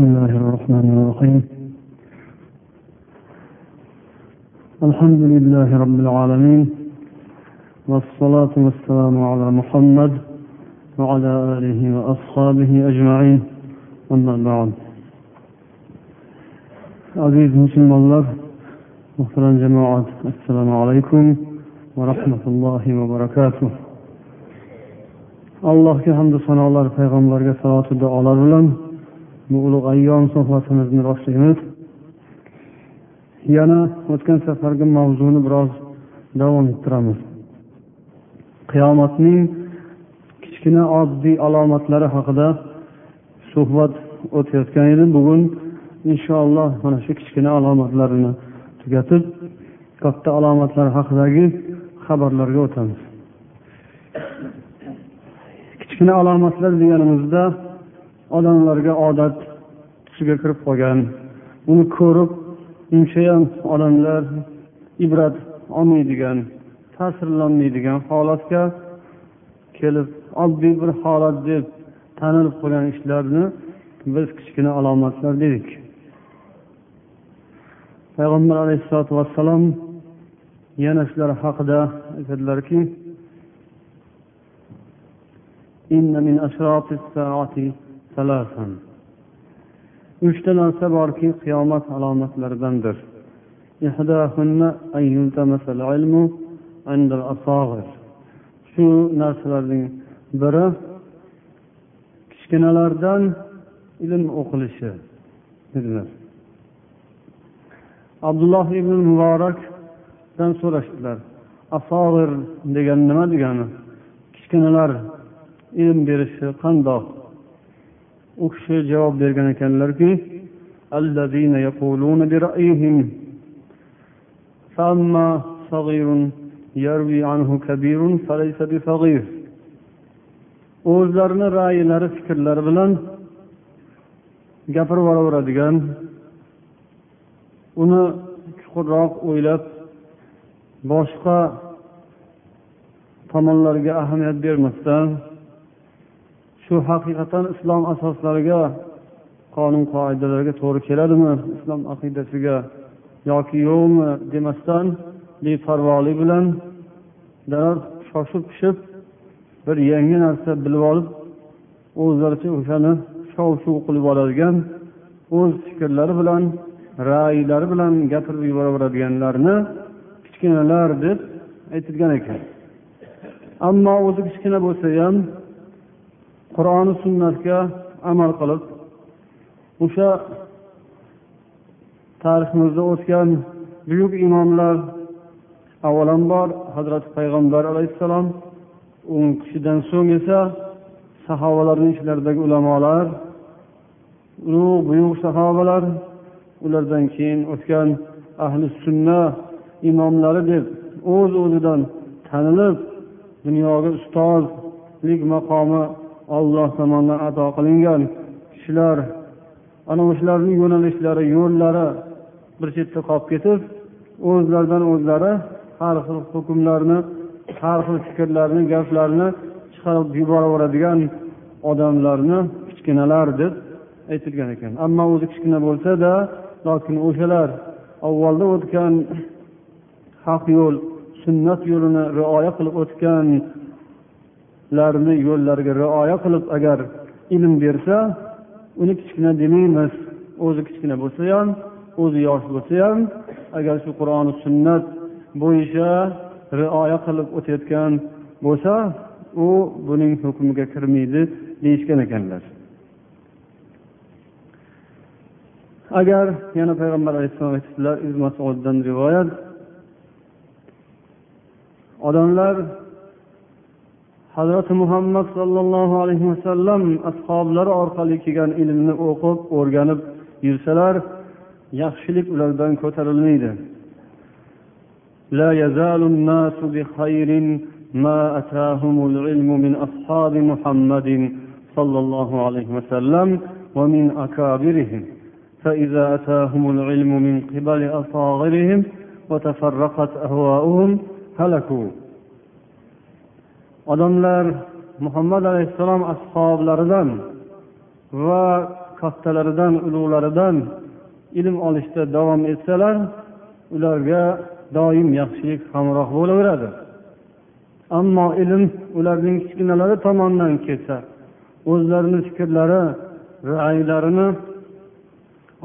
بسم الله الرحمن الرحيم. الحمد لله رب العالمين والصلاة والسلام على محمد وعلى آله وأصحابه أجمعين. أما بعد. عزيز مسلم الله محترم جماعة السلام عليكم ورحمة الله وبركاته. allohga hamdu sanolar payg'ambarga salotu duolar bilan bu ulug' ayyom suhbatimizni boshlaymiz. Yana o'tgan safargi mavzuni biroz davom ettiramiz. Qiyomatning kichkina oddiy alomatlari haqida suhbat o'tayotgan edi. Bugun inshaalloh mana shu kichkina alomatlarini tugatib katta alomatlar haqidagi xabarlarga o'tamiz. Kichkina alomatlar deganimizda odamlarga odat tusiga kirib qolgan. Uni ko'rib ham odamlar ibrat olmaydigan ta'sirlanmaydigan holatga kelib oddiy bir holat deb tanilib qolgan ishlarni biz kichkina alomatlar dedik. Payg'ambar alayhissalotu vassalom yana shular haqida aytadilarki uchta narsa borki qiyomat alomatlaridandir. Shu narsalarning biri kichkinalardan ilm o'qilishi dedilar. Abdulloh ibn muborakdan so'rashdilar. Asoir degan nima degani? Kichkinalar ilm berishi qandoq? U kishi javob bergan ekanlarki o'zlarini ra'yilari fikrlari bilan gapirib yuboraveradigan uni chuqurroq o'ylab boshqa tomonlarga ahamiyat bermasdan shu haqiqatan islom asoslariga qonun qoidalarga to'g'ri keladimi? Islom aqidasiga yoki yo'qmi demasdan beparvolik bilan dalar shoshib pishib bir yangi narsa bilib olib o'zlaricha o'shani shov shuv qilib oladigan o'z fikrlari bilan ra'ylari bilan gapirib yuboraveradiganlarni kichkinalar deb aytilgan ekan. Ammo o'zi kichkina bo'lsa ham qur'oni sunnatga amal qilib o'sha tariximizda o'tgan buyuk imomlar avvalambor hazrati payg'ambar alayhissalom u kishidan so'ng esa sahobalarni ichlaridagi ulamolar ulug' buyuk sahobalar ulardan keyin o'tgan ahli sunna imomlari deb o'z o'zidan tanilib dunyoga ustozlik maqomi olloh tomonidan ato qilingan kishilar ana o'shalarni yo'nalishlari yo'llari bir chetda qolib ketib o'zlaridan o'zlari har xil hukmlarni har xil fikrlarni gaplarni chiqarib yuboraveradigan odamlarni kichkinalar deb aytilgan ekan. Ammo o'zi kichkina bo'lsada lokin o'shalar avvalda o'tgan haq yo'l sunnat yo'lini rioya qilib o'tgan larni yo'llariga rioya qilib agar ilm bersa uni kichkina demaymiz. O'zi kichkina bo'lsa ham o'zi yosh bo'lsa ham agar shu qur'oni sunnat bo'yicha rioya qilib o'tayotgan bo'lsa u buning hukmiga kirmaydi deyishgan ekanlar. Agar yana payg'ambar alayhissalom aytibdilar masuddan rivoyat odamlar hazrati muhammad sollallohu alayhi vasallam ashoblari orqali kelgan ilmni o'qib o'rganib yursalar yaxshilik ulardan ko'tarilmaydi لا يزال الناس بخير ما أتاهم العلم من أصحاب محمد صلى الله عليه وسلم ومن أكابرهم فإذا أتاهم العلم من قبل أصاغرهم وتفرقت أهواؤهم هلكوا odamlar muhammad alayhissalom ashoblaridan va kattalaridan ulug'laridan ilm olishda davom etsalar ularga doim yaxshilik hamroh bo'laveradi. Ammo ilm ularning kichkinalari tomonidan kelsa o'zlarini fikrlari ra'ylarini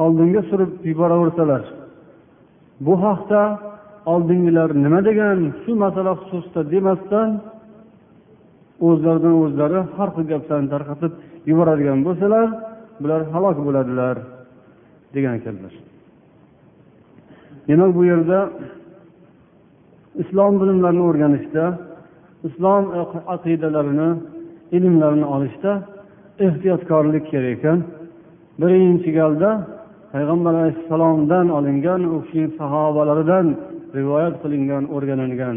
oldinga surib yuboraversalar bu haqda oldingilar nima degan shu masala xususida demasdan o'zlaridan o'zlari har xil gaplarni tarqatib yuboradigan bo'lsalar bular halok bo'ladilar degan ekanlar demak bu yerda islom bilimlarini o'rganishda islom aqidalarini ilmlarini olishda ehtiyotkorlik kerak ekan. Birinchi galda payg'ambar alayhissalomdan olingan u kishining sahobalaridan rivoyat qilingan o'rganilgan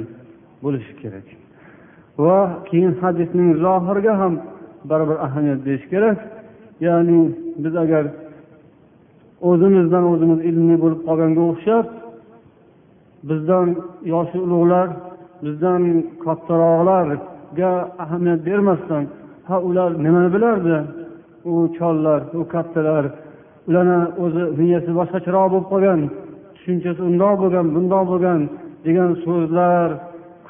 bo'lishi kerak. Va keyin hadisning zohiriga ham baribir ahamiyat berish kerak. Ya'ni biz agar o'zimizdan o'zimiz ilmli bo'lib qolganga o'xshab bizdan yoshi ulug'lar bizdan kattaroqlarga ahamiyat bermasdan ha ular nimani bilardi? U chollar u kattalar ularni o'zi miyasi boshqacharoq bo'lib qolgan tushunchasi undoq bo'lgan bundoq bo'lgan degan so'zlar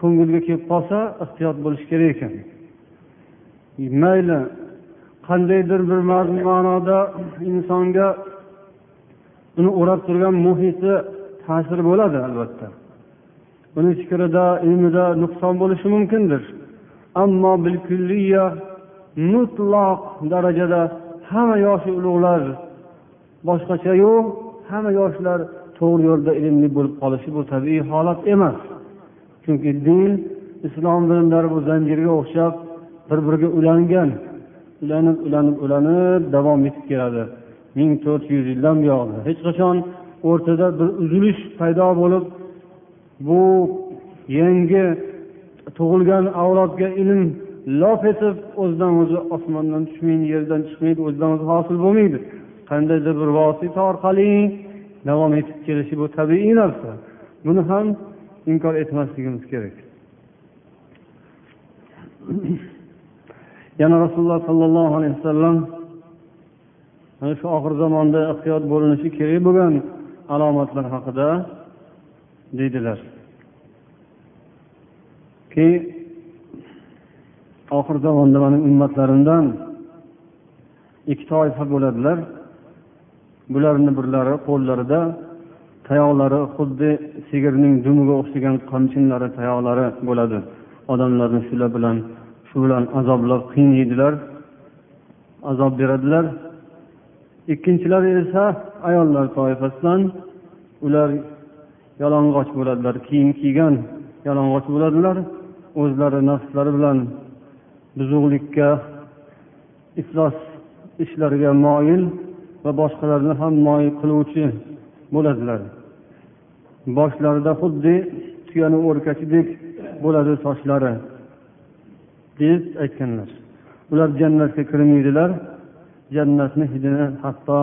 ko'ngilga kelib qolsa ehtiyot bo'lish kerak ekan. Mayli qandaydir bir ma'noda insonga uni o'rab turgan muhiti ta'sir bo'ladi albatta. Uni fikrida ilmida nuqson bo'lishi mumkindir. Ammo mutlaq darajada hamma yoshi ulug'lar boshqacha yo'q hamma yoshlar to'g'ri yo'lda ilmli bo'lib qolishi bu tabiiy holat emas. Chunki din islom bilimlari bu zanjirga o'xshab bir biriga ulangan. Ulanib ulanib ulanib davom etib keladi. ming to'rt yuz yildan buyog'i. Hech qachon o'rtada bir uzilish paydo bo'lib bu yangi tug'ilgan avlodga ilm lof etib o'zidan o'zi osmondan tushmaydi yerdan chiqmaydi o'zidan o'zi hosil bo'lmaydi. Qandaydir bir vosita orqali davom etib kelishi bu tabiiy narsa. Buni ham inkor etmasligimiz kerak. Yana rasululloh sollallohu alayhi vasallam mana shu oxir zamonda ehtiyot bo'linishi kerak bo'lgan alomatlar haqida deydilar. Ki oxir zamonda mani ummatlarimdan ikki toifa bo'ladilar. Bularni birlari qo'llarida tayoqlari xuddi sigirning dumiga o'xshagan qamchinlari tayoqlari bo'ladi. Odamlarni shular bilan shu bilan azoblab qiynaydilar azob beradilar. Ikkinchilari esa ayollar toifasidan ular yalang'och bo'ladilar kiyim kiygan yalang'och bo'ladilar. O'zlari nafslari bilan buzuqlikka iflos ishlarga moyil va boshqalarni ham moyil qiluvchi bo'ladilar. Boshlarida xuddi tuyani o'rkachidek bo'ladi sochlari. Deb aytganlar. Ular jannatga kirmaydilar jannatni hidini hatto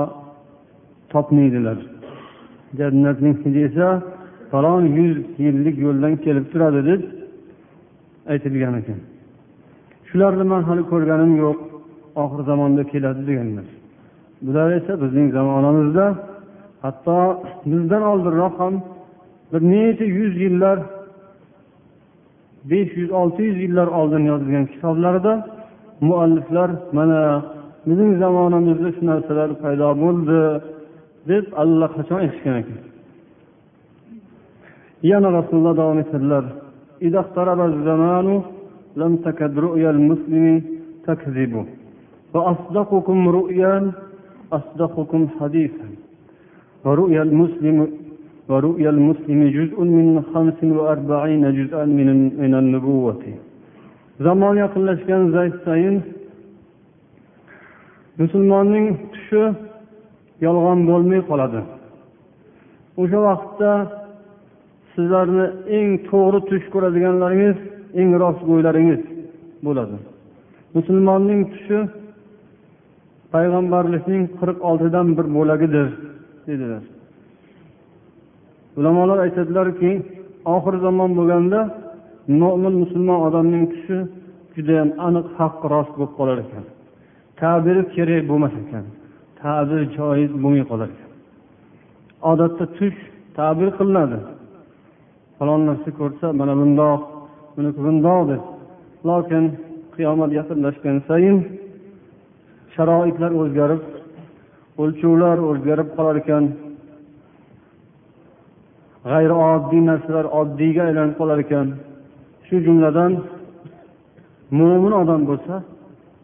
topmaydilar. Jannatning hidi esa falon yuz yillik yo'ldan kelib turadi deb aytilgan ekan. Shularni man hali ko'rganim yo'q oxir zamonda keladi deganlar. Bular esa bizning zamonamizda hatto bizdan oldinroq ham bir necha yuz yillar besh yuz olti yuz yillar oldin yozilgan kitoblarida mualliflar mana bizning zamonamizda shu narsalar paydo bo'ldi deb allaqachon aytishgan ekan yana rasululloh davom etadilar لم تكد رؤيا المسلم تكذب وأصدقكم رؤيا أصدقكم حديثا ورؤيا المسلم ورؤيا المسلم جزء من خمس وأربعين جزءا من من النبوة zamon yaqinlashgan zayd sayin musulmonning tushi yolg'on bo'lmay qoladi o'sha vaqtda sizlarni eng to'g'ri tush ko'radiganlaringiz eng rostgo'ylaringiz bo'ladi musulmonning tushi payg'ambarlikning qirq oltidan bir bo'lagidir dedilar Ulamolar aytadilarki oxir zamon bo'lganda mo'min musulmon odamning tushi judayam aniq haq rost bo'lib qolar ekan. Tabiri kerak bo'lmas ekan. Ta'bir joiz bo'lmay qolar ekan. Odatda tush ta'bir qilinadi. Falon narsa ko'rsa mana bundoq buniki bundoq deb lokin qiyomat yaqinlashgan sayin sharoitlar o'zgarib o'lchovlar o'zgarib qolar ekan. G'ayri oddiy narsalar oddiyga aylanib qolar ekan. Shu jumladan mo'min odam bo'lsa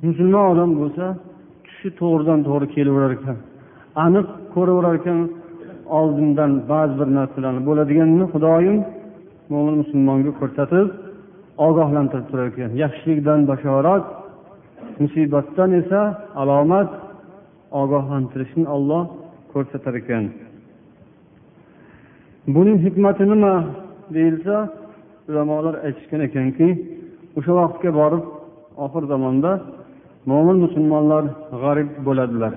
musulmon odam bo'lsa tushi to'g'ridan to'g'ri kelaverar ekan. Aniq ko'raverar ekan oldindan ba'zi bir narsalarni. Bo'ladiganini xudoyim mo'min musulmonga ko'rsatib ogohlantirib turar ekan. Yaxshilikdan bashorat musibatdan esa alomat ogohlantirishni olloh ko'rsatar ekan. Buning hikmati nima deyilsa ulamolar aytishgan ekanki o'sha vaqtga borib oxir zamonda mo'min musulmonlar g'arib bo'ladilar.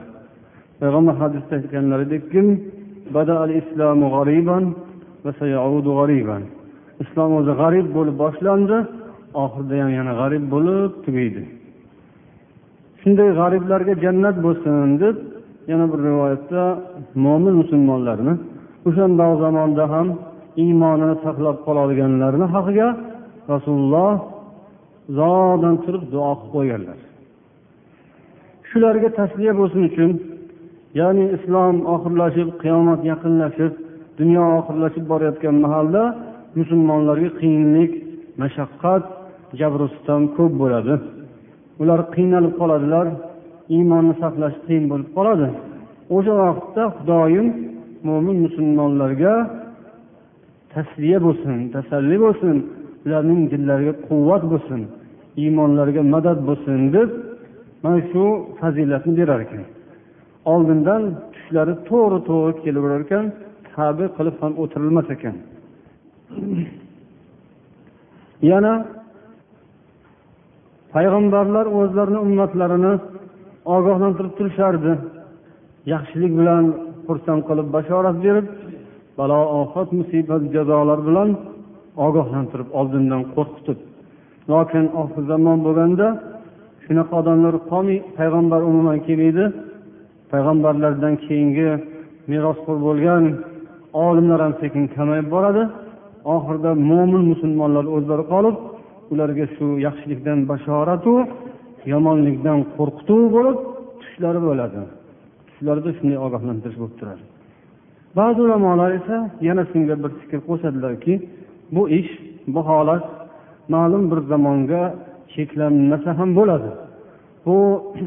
Payg'ambar hadisda aytganlaridekki islom o'zi g'arib bo'lib boshlandi oxirida ham yana g'arib bo'lib tugaydi. Shunday g'ariblarga jannat bo'lsin deb yana bir rivoyatda mo'min musulmonlarni o'shandoq zamonda ham iymonini saqlab qoladiganlarni haqiga rasululloh uzoqdan turib duo qilib qo'yganlar. Shularga tasliya bo'lsin uchun ya'ni islom oxirlashib qiyomat yaqinlashib dunyo oxirlashib borayotgan mahalda musulmonlarga qiyinlik mashaqqat jabru sitam ko'p bo'ladi. Ular qiynalib qoladilar iymonni saqlash qiyin bo'lib qoladi. O'sha vaqtda xudoyim mo'min musulmonlarga tasliya bo'lsin tasalli bo'lsin ularning dillariga quvvat bo'lsin iymonlariga madad bo'lsin deb mana shu fazilatni berar ekan. Oldindan tushlari to'g'ri to'g'ri kelaverar ekan tabi qilib ham o'tirilmas ekan. Yana payg'ambarlar o'zlarini ummatlarini ogohlantirib turishardi. Yaxshilik bilan xursand qilib bashorat berib balo ofat musibat jazolar bilan ogohlantirib oldindan qo'rqitib. Lokin oxir zamon bo'lganda shunaqa odamlar qolmay payg'ambar umuman kelmaydi. Payg'ambarlardan keyingi merosxo'r bo'lgan olimlar ham sekin kamayib boradi. Oxirida mo'min musulmonlar o'zlari qolib ularga shu yaxshilikdan bashoratu yomonlikdan qo'rqituv bo'lib tushlari bo'ladi. Tushlarida shunday ogohlantirish bo'lib turadi ba'zi ulamolar esa yana shunga bir fikr qo'shadilarki bu ish bu holat ma'lum bir zamonga cheklanmasa ham bo'ladi. Bu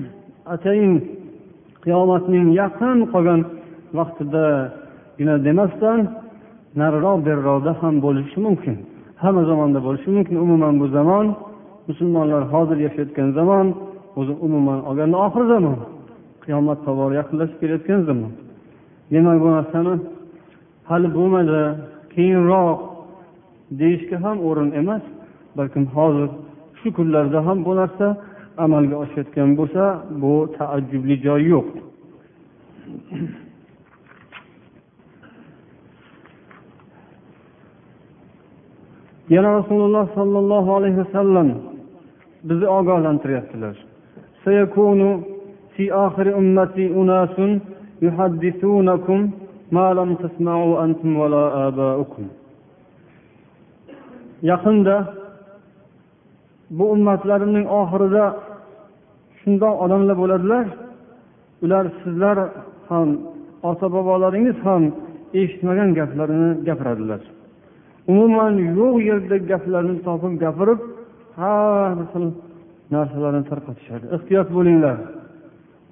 atayin qiyomatning yaqin qolgan vaqtidagina demasdan nariroq beriroqda ham bo'lishi mumkin hamma zamonda bo'lishi mumkin. Umuman bu zamon musulmonlar hozir yashayotgan zamon o'zi umuman olganda oxir zamon. Qiyomat tobora yaqinlashib kelayotgan zamon. Demak bu narsani? Hali bo'lmadi keyinroq deyishga ham o'rin emas balkim hozir shu kunlarda ham bu narsa amalga oshayotgan bo'lsa bu taajjubli joyi yo'q. Yana rasululloh sollallohu alayhi vasallam bizni ogohlantiryaptilar. في آخر أمتي أناس يحدثونكم ما لم تسمعوا أنتم ولا آباؤكم yaqinda bu ummatlarimning oxirida shundoq odamlar bo'ladilar ular sizlar ham ota bobolaringiz ham eshitmagan gaplarni gapiradilar umuman yo'q yerda gaplarni topib gapirib har xil narsalarni tarqatishadi ehtiyot bo'linglar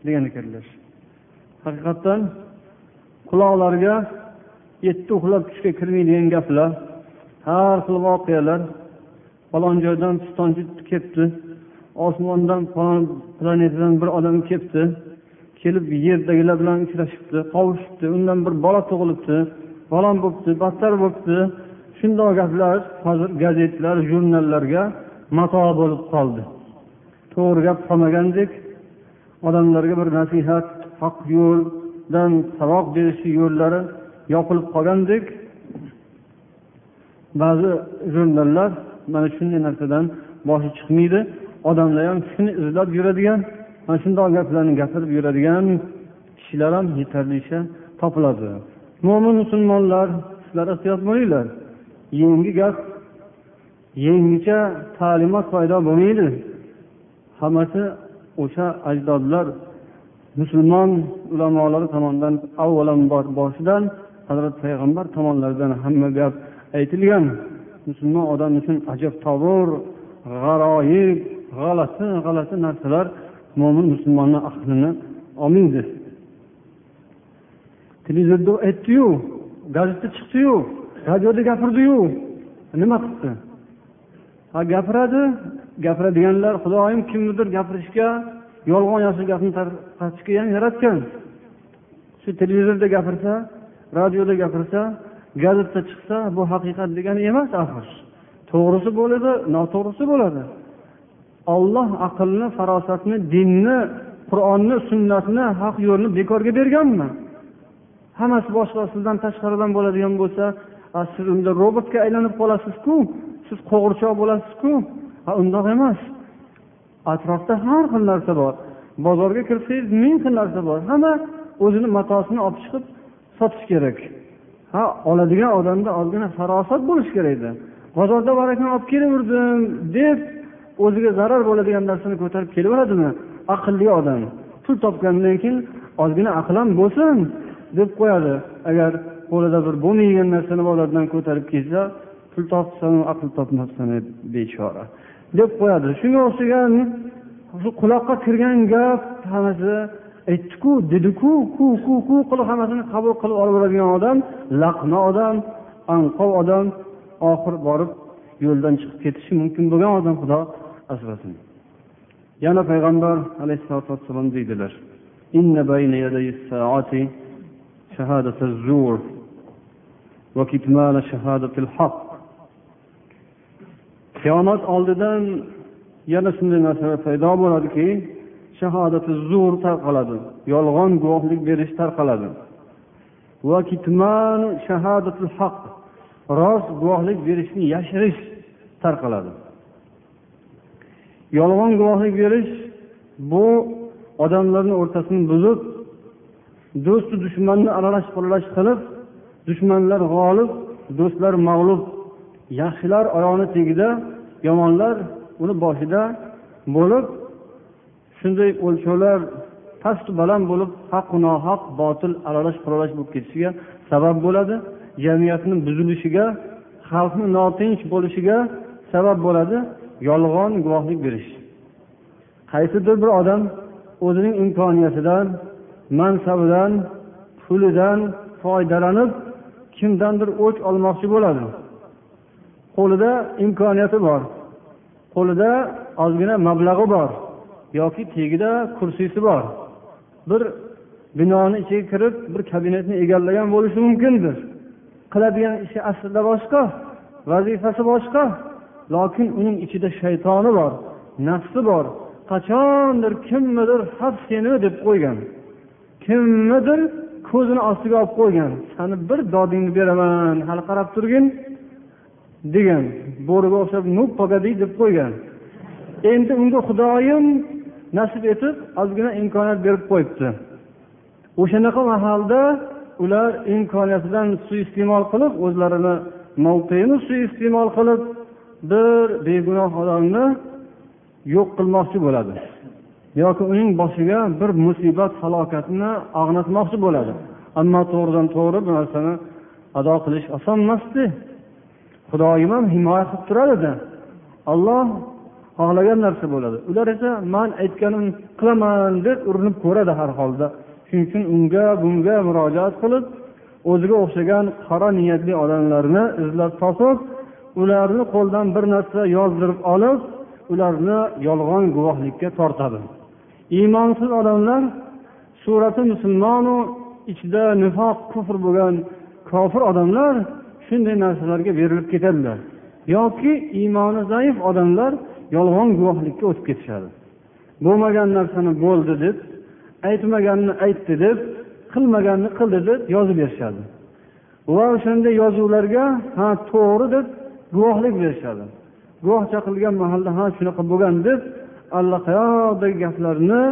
Degan ekanlar. Haqiqatdan quloqlarga yetti uxlab tushga kirmaydigan gaplar har xil voqealar falon joydan pistonchi kelibdi osmondan falon planetadan bir odam kelibdi kelib yerdagilar bilan uchrashibdi qovushibdi undan bir bola tug'ilibdi falon bo'libdi battar bo'libdi shundoq gaplar hozir gazetlar jurnallarga mato bo'lib qoldi. To'g'ri gap qolmagandek odamlarga bir nasihat haq yo'ldan saboq berishi yo'llari yopilib qolgandek. Ba'zi jurnallar mana shunday narsadan boshi chiqmaydi. Odamlar ham shuni izlab yuradigan mana shundoq gaplarni gapirib yuradigan kishilar ham yetarlicha topiladi. Mo'min musulmonlar sizlar ehtiyot bo'linglar yangi gap yangicha ta'limot paydo bo'lmaydi. Hammasi o'sha ajdodlar musulmon ulamolari tomonidan avvalambor boshidan hazrati payg'ambar tomonlaridan hamma gap aytilgan. Musulmon odam uchun ajabtovur g'aroyib g'alati g'alati narsalar mo'min musulmonni aqlini olmaydi. Televizorda aytdiyu gazetda chiqdiyu radioda gapirdiyu. Nima qilibdi? Ha gapiradi gapiradiganlar xudoyim kimnidir gapirishga yolg'on yashiq gapni tarqatishga ham yaratgan. Shu televizorda gapirsa radioda gapirsa gazetda chiqsa bu haqiqat degani emas axir. To'g'risi bo'ladi noto'g'risi bo'ladi. Olloh aqlni farosatni dinni qur'onni sunnatni haq yo'lni bekorga berganmi? Hammasi boshqa sizdan tashqaridan bo'ladigan bo'lsa siz unda robotga aylanib qolasizku siz qo'g'irchoq bo'lasizku ha undoq emas. Atrofda har xil narsa bor. Bozorga kirsangiz ming xil narsa bor. Hamma o'zini matosini olib chiqib sotish kerak. Ha oladigan odamda ozgina farosat bo'lishi kerak edi. Bozorda bor ekan olib kelaverdim deb o'ziga zarar bo'ladigan narsani ko'tarib kelaveradimi? Aqlli odam. Pul topgandan keyin ozgina aql ham bo'lsin deb qo'yadi. Agar qo'lida bir bo'lmaydigan narsani bozordan ko'tarib kelsa pul topsan aql topmabsan bechora. deb qo'yadi shunga o'xshagan shu quloqqa kirgan gap hammasi aytdiku dediku ku ku ku qilib hammasini qabul qilib olaveradigan odam laqma odam anqov odam oxiri borib yo'ldan chiqib ketishi mumkin bo'lgan odam xudo asrasin yana payg'ambar alayhissalotu vassalom deydilar شهادة الزور وكتمان شهادة الحق qiyomat oldidan yana shunday narsalar paydo bo'ladiki shahodati zo'r tarqaladi yolg'on guvohlik berish tarqaladi. Va kitman shahadatul haq rost guvohlik berishni yashirish tarqaladi. Yolg'on guvohlik berish bu odamlarni o'rtasini buzib do'stu dushmanni aralash quralash qilib dushmanlar g'olib do'stlar mag'lub yaxshilar oyog'ini tagida yomonlar uni boshida bo'lib shunday o'lchovlar past baland bo'lib haqu nohaq botil aralash quralash bo'lib ketishiga sabab bo'ladi. Jamiyatni buzilishiga xalqni notinch bo'lishiga sabab bo'ladi yolg'on guvohlik berish. Qaysidir bir odam o'zining imkoniyatidan mansabidan pulidan foydalanib kimdandir o'ch olmoqchi bo'ladi. Qo'lida imkoniyati bor. Qo'lida ozgina mablag'i bor yoki tagida kursisi bor. Bir binoni ichiga kirib bir kabinetni egallagan bo'lishi mumkindir. Qiladigan ishi aslida boshqa vazifasi boshqa lokin uning ichida shaytoni bor nafsi bor. Qachondir kimnidir haq seni deb qo'ygan kimnidir ko'zini ostiga olib qo'ygan. Sani bir dodingni beraman hali qarab turgin. Degan bo'riga o'xshab nu pogadi deb qo'ygan. Endi unga xudoyim nasib etib ozgina imkoniyat berib qo'yibdi. O'shanaqa mahalda ular imkoniyatidan suiiste'mol qilib o'zlarini mavqeini suiiste'mol qilib bir begunoh odamni yo'q qilmoqchi bo'ladi. Yoki uning boshiga bir musibat falokatni ag'natmoqchi bo'ladi. Ammo to'g'ridan to'g'ri bu narsani ado qilish oson emasdi. Xudoyim ham himoya qilib turadida olloh xohlagan narsa bo'ladi. Ular esa man aytganim qilaman deb urinib ko'radi har holda. Shuning uchun unga bunga murojaat qilib o'ziga o'xshagan qora niyatli odamlarni izlab topib ularni qo'ldan bir narsa yozdirib olib ularni yolg'on guvohlikka tortadi. Iymonsiz odamlar surati musulmonu ichida nifoq kufr bo'lgan kofir odamlar shunday narsalarga berilib ketadilar. Yoki iymoni zaif odamlar yolg'on guvohlikka o'tib ketishadi. Bo'lmagan narsani bo'ldi deb aytmaganni aytdi deb qilmaganni qildi deb yozib berishadi. Va o'shanday yozuvlarga ha to'g'ri deb guvohlik berishadi. Guvoh chaqirilgan mahalda ha shunaqa bo'lgan deb allaqayoqdagi gaplarni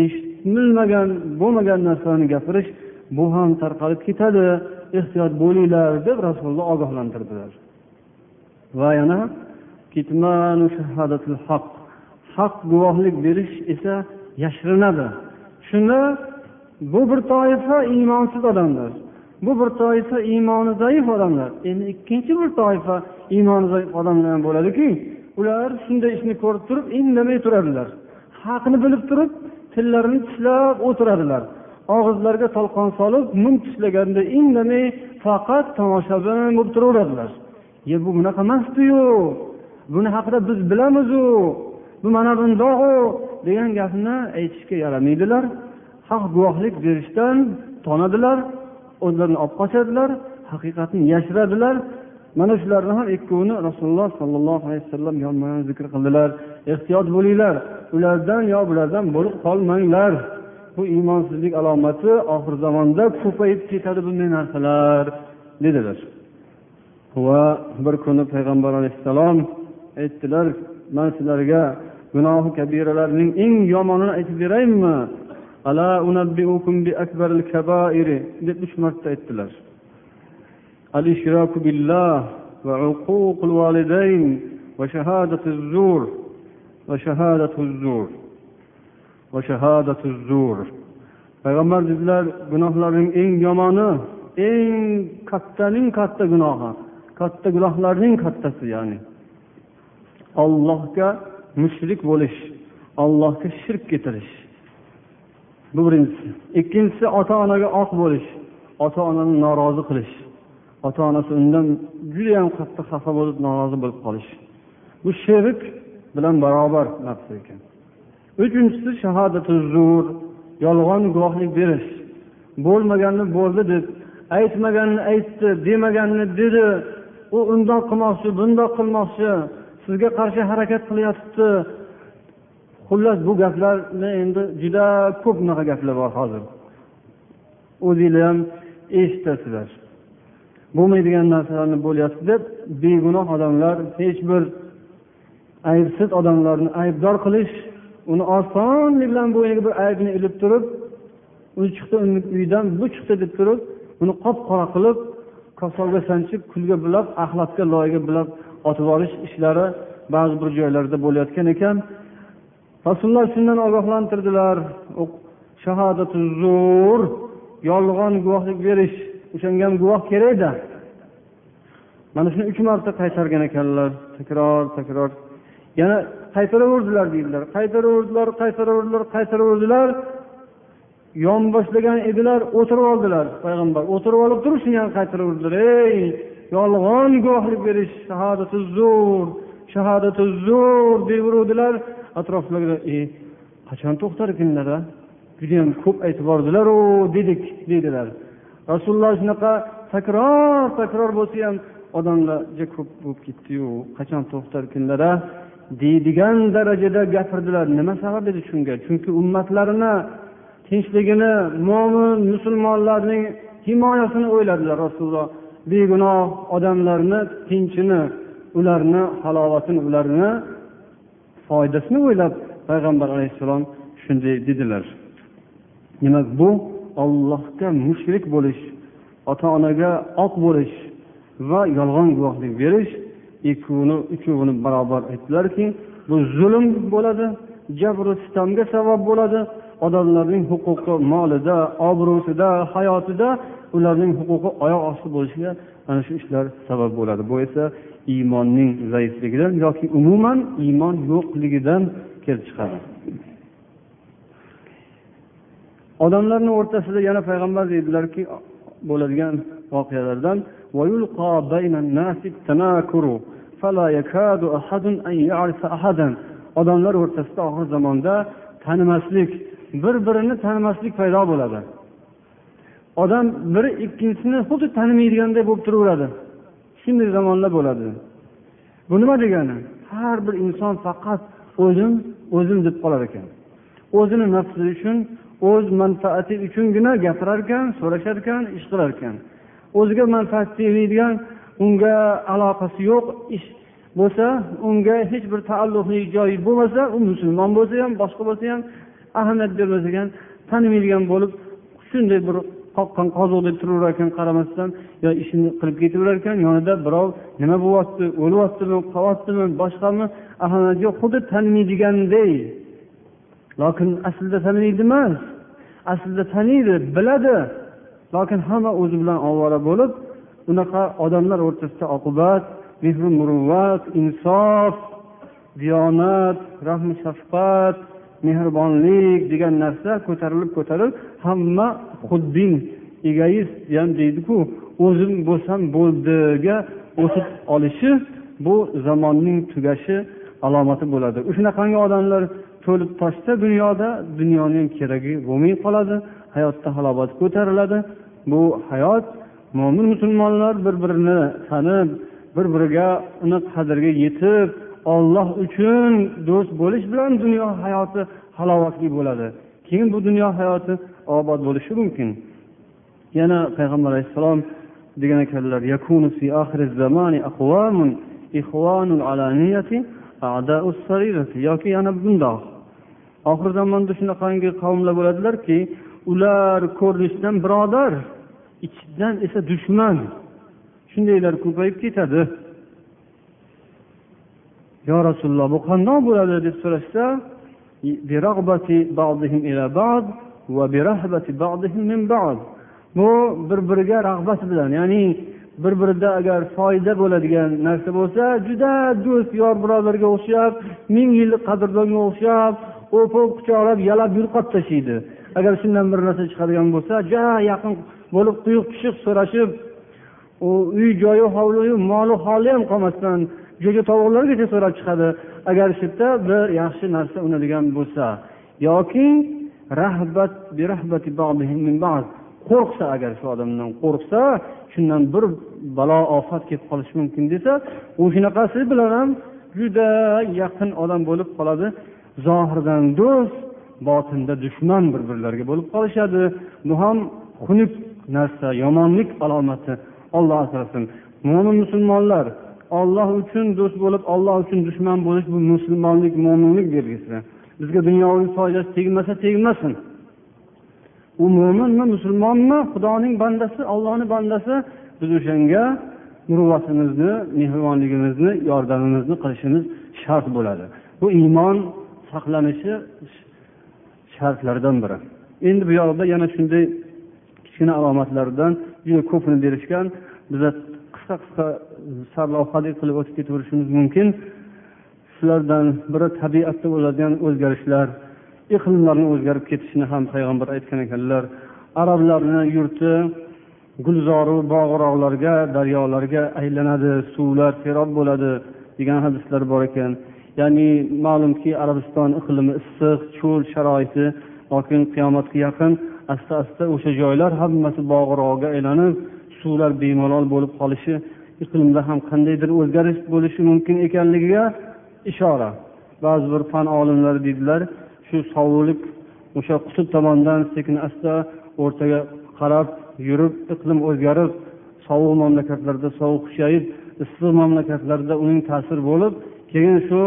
eshitilmagan bo'lmagan narsalarni gapirish bu ham tarqalib ketadi. Ehtiyot bo'linglar deb rasululloh ogohlantirdilar. Va yana haq. Guvohlik berish esa yashirinadi. Shunda bu bir toifa iymonsiz odamlar. Bu bir toifa iymoni zaif odamlar. Endi ikkinchi bir toifa iymoni zaif odamlar ham bo'ladiki ular shunday ishni ko'rib turib indamay turadilar. Haqni bilib turib tillarini tishlab o'tiradilar. Og'izlariga tolqon solib mum tishlaganda indamay faqat tomoshabin bo'lib turaveradilar. Ye bu bunaqa emasdiyu buni haqida biz bilamizu bu mana bundoqu degan gapni aytishga yaramaydilar. Haq guvohlik berishdan tonadilar o'zlarini olib qochadilar haqiqatni yashiradilar. Mana shularni ham ikkovini rasululloh sollallohu alayhi vasallam yonma yon zikr qildilar. Ehtiyot bo'linglar ulardan yo bulardan bo'lib qolmanglar. bu iymonsizlik alomati oxir zamonda ko'payib ketadi bunday narsalar dedilar va bir kuni payg'ambar alayhissalom aytdilar man sizlarga gunohi kabiralarning eng yomonini aytib beraymi ala kabairi deb uch marta aytdilar al ishroku billah va uququl validayn va shahadatu zur va shahadatu zur. shahadatu payg'ambar dedilar gunohlarning eng yomoni eng kattaning katta gunohi katta gunohlarning kattasi ya'ni ollohga mushrik bo'lish ollohga shirk keltirish bu birinchisi. Ikkinchisi ota onaga oq bo'lish ota onani norozi qilish. Ota onasi undan judayam qattiq xafa bo'lib norozi bo'lib qolish. Bu shirk bilan barobar narsa ekan. Uchinchisi shahodati zur yolg'on guvohlik berish. Bo'lmaganni bo'ldi deb aytmaganni aytdi demaganni dedi. U undoq qilmoqchi bundoq qilmoqchi sizga qarshi harakat qilyapti. Xullas bu gaplarni endi juda ko'p bunaqa gaplar bor hozir. O'zinglar ham eshitasizlar. Bo'lmaydigan narsalarni bo'lyapti deb begunoh odamlar hech bir aybsiz odamlarni aybdor qilish uni osonlik bilan bo'yniga bir aybni ilib turib u chiqdi uni uyidan bu chiqdi deb turib uni qop qora qilib kosolga sanchib kulga bulab axlatga loyga bulab otib yuborish ishlari ba'zi bir joylarda bo'layotgan ekan. Rasululloh shundan ogohlantirdilar. Shahodatu zur yolg'on guvohlik berish o'shanga ham guvoh kerakda mana shuni uch marta qaytargan ekanlar. Takror takror. Yana qaytaraverdilar deydilar qaytaraverdilar qaytaraverdilar qaytaraverdilar yonboshlagan edilar o'tirib oldilar payg'ambar. O'tirib olib turib shuni ham qaytaraverdilar ey yolg'on guvohlik berish shahodati zo'r shahodati zo'r deyaveruvdilar atrofdagilar e qachon to'xtar ekanlar a judayam ko'p aytib yubordilaru dedik deydilar rasululloh shunaqa takror takror bo'lsa ham odamlar juda ko'p bo'lib ketdiyu qachon to'xtar ekanlar a deydigan darajada gapirdilar. Nima sabab edi shunga? Chunki ummatlarini tinchligini mo'min musulmonlarning himoyasini o'yladilar. Rasululloh begunoh odamlarni tinchini ularni halovatini ularni foydasini o'ylab payg'ambar alayhissalom shunday dedilar. Demak bu ollohga mushrik bo'lish ota onaga oq bo'lish va yolg'on guvohlik berish ikkovini uchovini barobar aytdilarki bu zulm bo'ladi jabru sitamga sabab bo'ladi. Odamlarning huquqi molida obro'sida hayotida ularning huquqi oyoq osti bo'lishiga mana shu ishlar sabab bo'ladi. Bu esa iymonning zaifligidan yoki umuman iymon yo'qligidan kelib chiqadi. Odamlarni o'rtasida yana payg'ambar deydilarki bo'ladigan voqealardan ويلقى بين الناس التناكر فلا يكاد أحد أن يعرف أحدا. odamlar o'rtasida oxir zamonda tanimaslik bir birini tanimaslik paydo bo'ladi odam biri ikkinchisini xuddi tanimaydiganday bo'lib turaveradi shunday zamonlar bo'ladi bu nima degani har bir inson faqat o'zim o'zim deb qolar ekan. O'zini nafsi uchun o'z manfaati uchungina gapirar ekan so'rashar ekan ish qilar ekan o'ziga manfaat tegmaydigan unga aloqasi yo'q ish bo'lsa unga hech bir taalluqli joyi bo'lmasa u musulmon bo'lsa ham boshqa bo'lsa ham ahamiyat bermas ekan tanimaydigan bo'lib shunday bir qoqqan qoziqdek turaverar ekan qaramasdan yo ishini qilib ketaverar ekan yonida birov nima bo'lyapti o'lyaptimi qolyaptimi boshqami ahamiyati yo'q xuddi tanimaydiganday lokin aslida tanimaydi emas aslida taniydi biladi. Lokin hamma o'zi bilan ovora bo'lib unaqa odamlar o'rtasida oqibat mehru muruvvat insof diyonat rahm shafqat mehribonlik degan narsa ko'tarilib ko'tarilib hamma xuddin egoist ham deydiku o'zim bo'lsam bo'ldiga o'tib olishi bu zamonning tugashi alomati bo'ladi. Shunaqangi odamlar to'lib toshsa dunyoda dunyoni ham keragi bo'lmay qoladi. Hayotda halovat ko'tariladi. Bu hayot mo'min musulmonlar bir birini tanib bir biriga uni qadriga yetib olloh uchun do'st bo'lish bilan dunyo hayoti halovatli bo'ladi. Keyin bu dunyo hayoti obod bo'lishi mumkin. Yana payg'ambar alayhissalom degan ekanlar yoki yana bundoq. Oxir zamonda shunaqangi qavmlar bo'ladilarki ular ko'rinishdan birodar ichidan esa dushman. Shundaylar ko'payib ketadi. Yo rasululloh bu qandoq bo'ladi deb so'rashsa bu bir biriga rag'bat bilan ya'ni bir birida agar foyda bo'ladigan narsa bo'lsa juda do'st yor birodarga o'xshab ming yillik qadrdonga o'xshab o'pib quchoqlab yalab yulqab tashlaydi agar shundan bir narsa chiqadigan bo'lsa juda yaqin bo'lib quyuq pishiq so'rashib u uy joyi hovliyu moli holi ham qolmasdan jo'ja tovuqlargacha so'rab chiqadi. Agar shu yerda bir yaxshi narsa unadigan bo'lsa yoki rahbat qo'rqsa agar shu odamdan qo'rqsa shundan bir balo ofat kelib qolishi mumkin desa u shunaqasi bilan ham juda yaqin odam bo'lib qoladi. Zohirdan do'st botinda dushman bir birlariga bo'lib qolishadi. Bu ham xunuk narsa yomonlik alomati olloh asrasin. Mo'min musulmonlar olloh uchun do'st bo'lib olloh uchun dushman bo'lish bu musulmonlik mo'minlik belgisi. Bizga dunyoviy foydasi tegmasa tegmasin. U mo'minmi musulmonmi xudoning bandasi ollohni bandasi. Biz o'shanga muruvvatimizni mehribonligimizni yordamimizni qilishimiz shart bo'ladi. Bu iymon saqlanishi shartlaridan biri. Endi bu yoqda yana shunday kichkina alomatlardan juda ko'pini berishgan biza qisqa qisqa sarlavhadek qilib o'tib ketaverishimiz mumkin. Shulardan biri tabiatda bo'ladigan o'zgarishlar iqlimlarni o'zgarib ketishini ham payg'ambar aytgan ekanlar. Arablarni yurti gulzoru bog'roqlarga daryolarga aylanadi suvlar serob bo'ladi degan hadislar bor ekan. Ya'ni ma'lumki arabiston iqlimi issiq cho'l sharoiti lokin qiyomatga yaqin asta asta o'sha joylar hammasi bog'rog'ga aylanib suvlar bemalol bo'lib qolishi iqlimda ham qandaydir o'zgarish bo'lishi mumkin ekanligiga ishora. Ba'zi bir fan olimlari deydilar shu sovuqlik o'sha qutb tomondan sekin asta o'rtaga qarab yurib iqlim o'zgarib sovuq mamlakatlarda sovuq kuchayib issiq mamlakatlarda uning ta'siri bo'lib keyin shu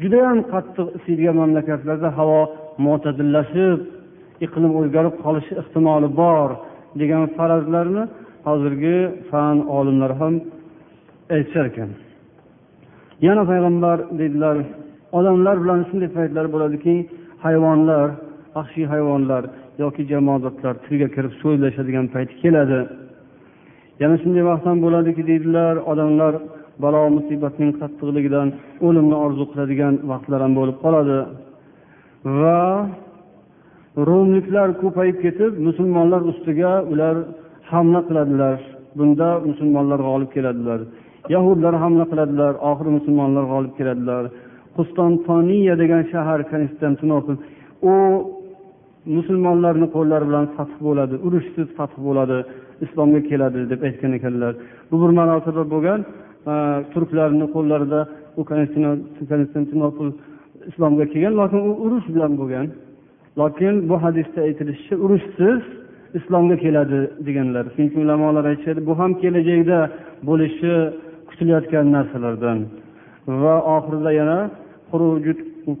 judayam qattiq isiydigan mamlakatlarda havo mo'tadillashib iqlim o'zgarib qolishi ehtimoli bor degan farazlarni hozirgi fan olimlari ham aytishar ekan. Yana payg'ambar deydilar odamlar bilan shunday paytlar bo'ladiki hayvonlar vahshiy hayvonlar yoki jamoatlar tilga kirib so'zlashadigan payt keladi. Yana shunday vaqt ham bo'ladiki deydilar odamlar balo musibatning qattiqligidan o'limni orzu qiladigan vaqtlar ham bo'lib qoladi. Va rumliklar ko'payib ketib musulmonlar ustiga ular hamla qiladilar. Bunda musulmonlar g'olib keladilar. Yahudlar hamla qiladilar oxiri musulmonlar g'olib keladilar. Qustontoniya degan shahar konstantinopol u musulmonlarni qo'llari bilan fath bo'ladi urushsiz fath bo'ladi islomga keladi deb aytgan ekanlar. Bu bir marotaba bo'lgan. Э, turklarni qo'llarida u konstantinopol islomga kelgan lokin u urush bilan bo'lgan. Lokin bu hadisda aytilishicha urushsiz islomga keladi deganlar. Chunki ulamolar aytishadi bu ham kelajakda bo'lishi kutilayotgan narsalardan. Va oxirida yana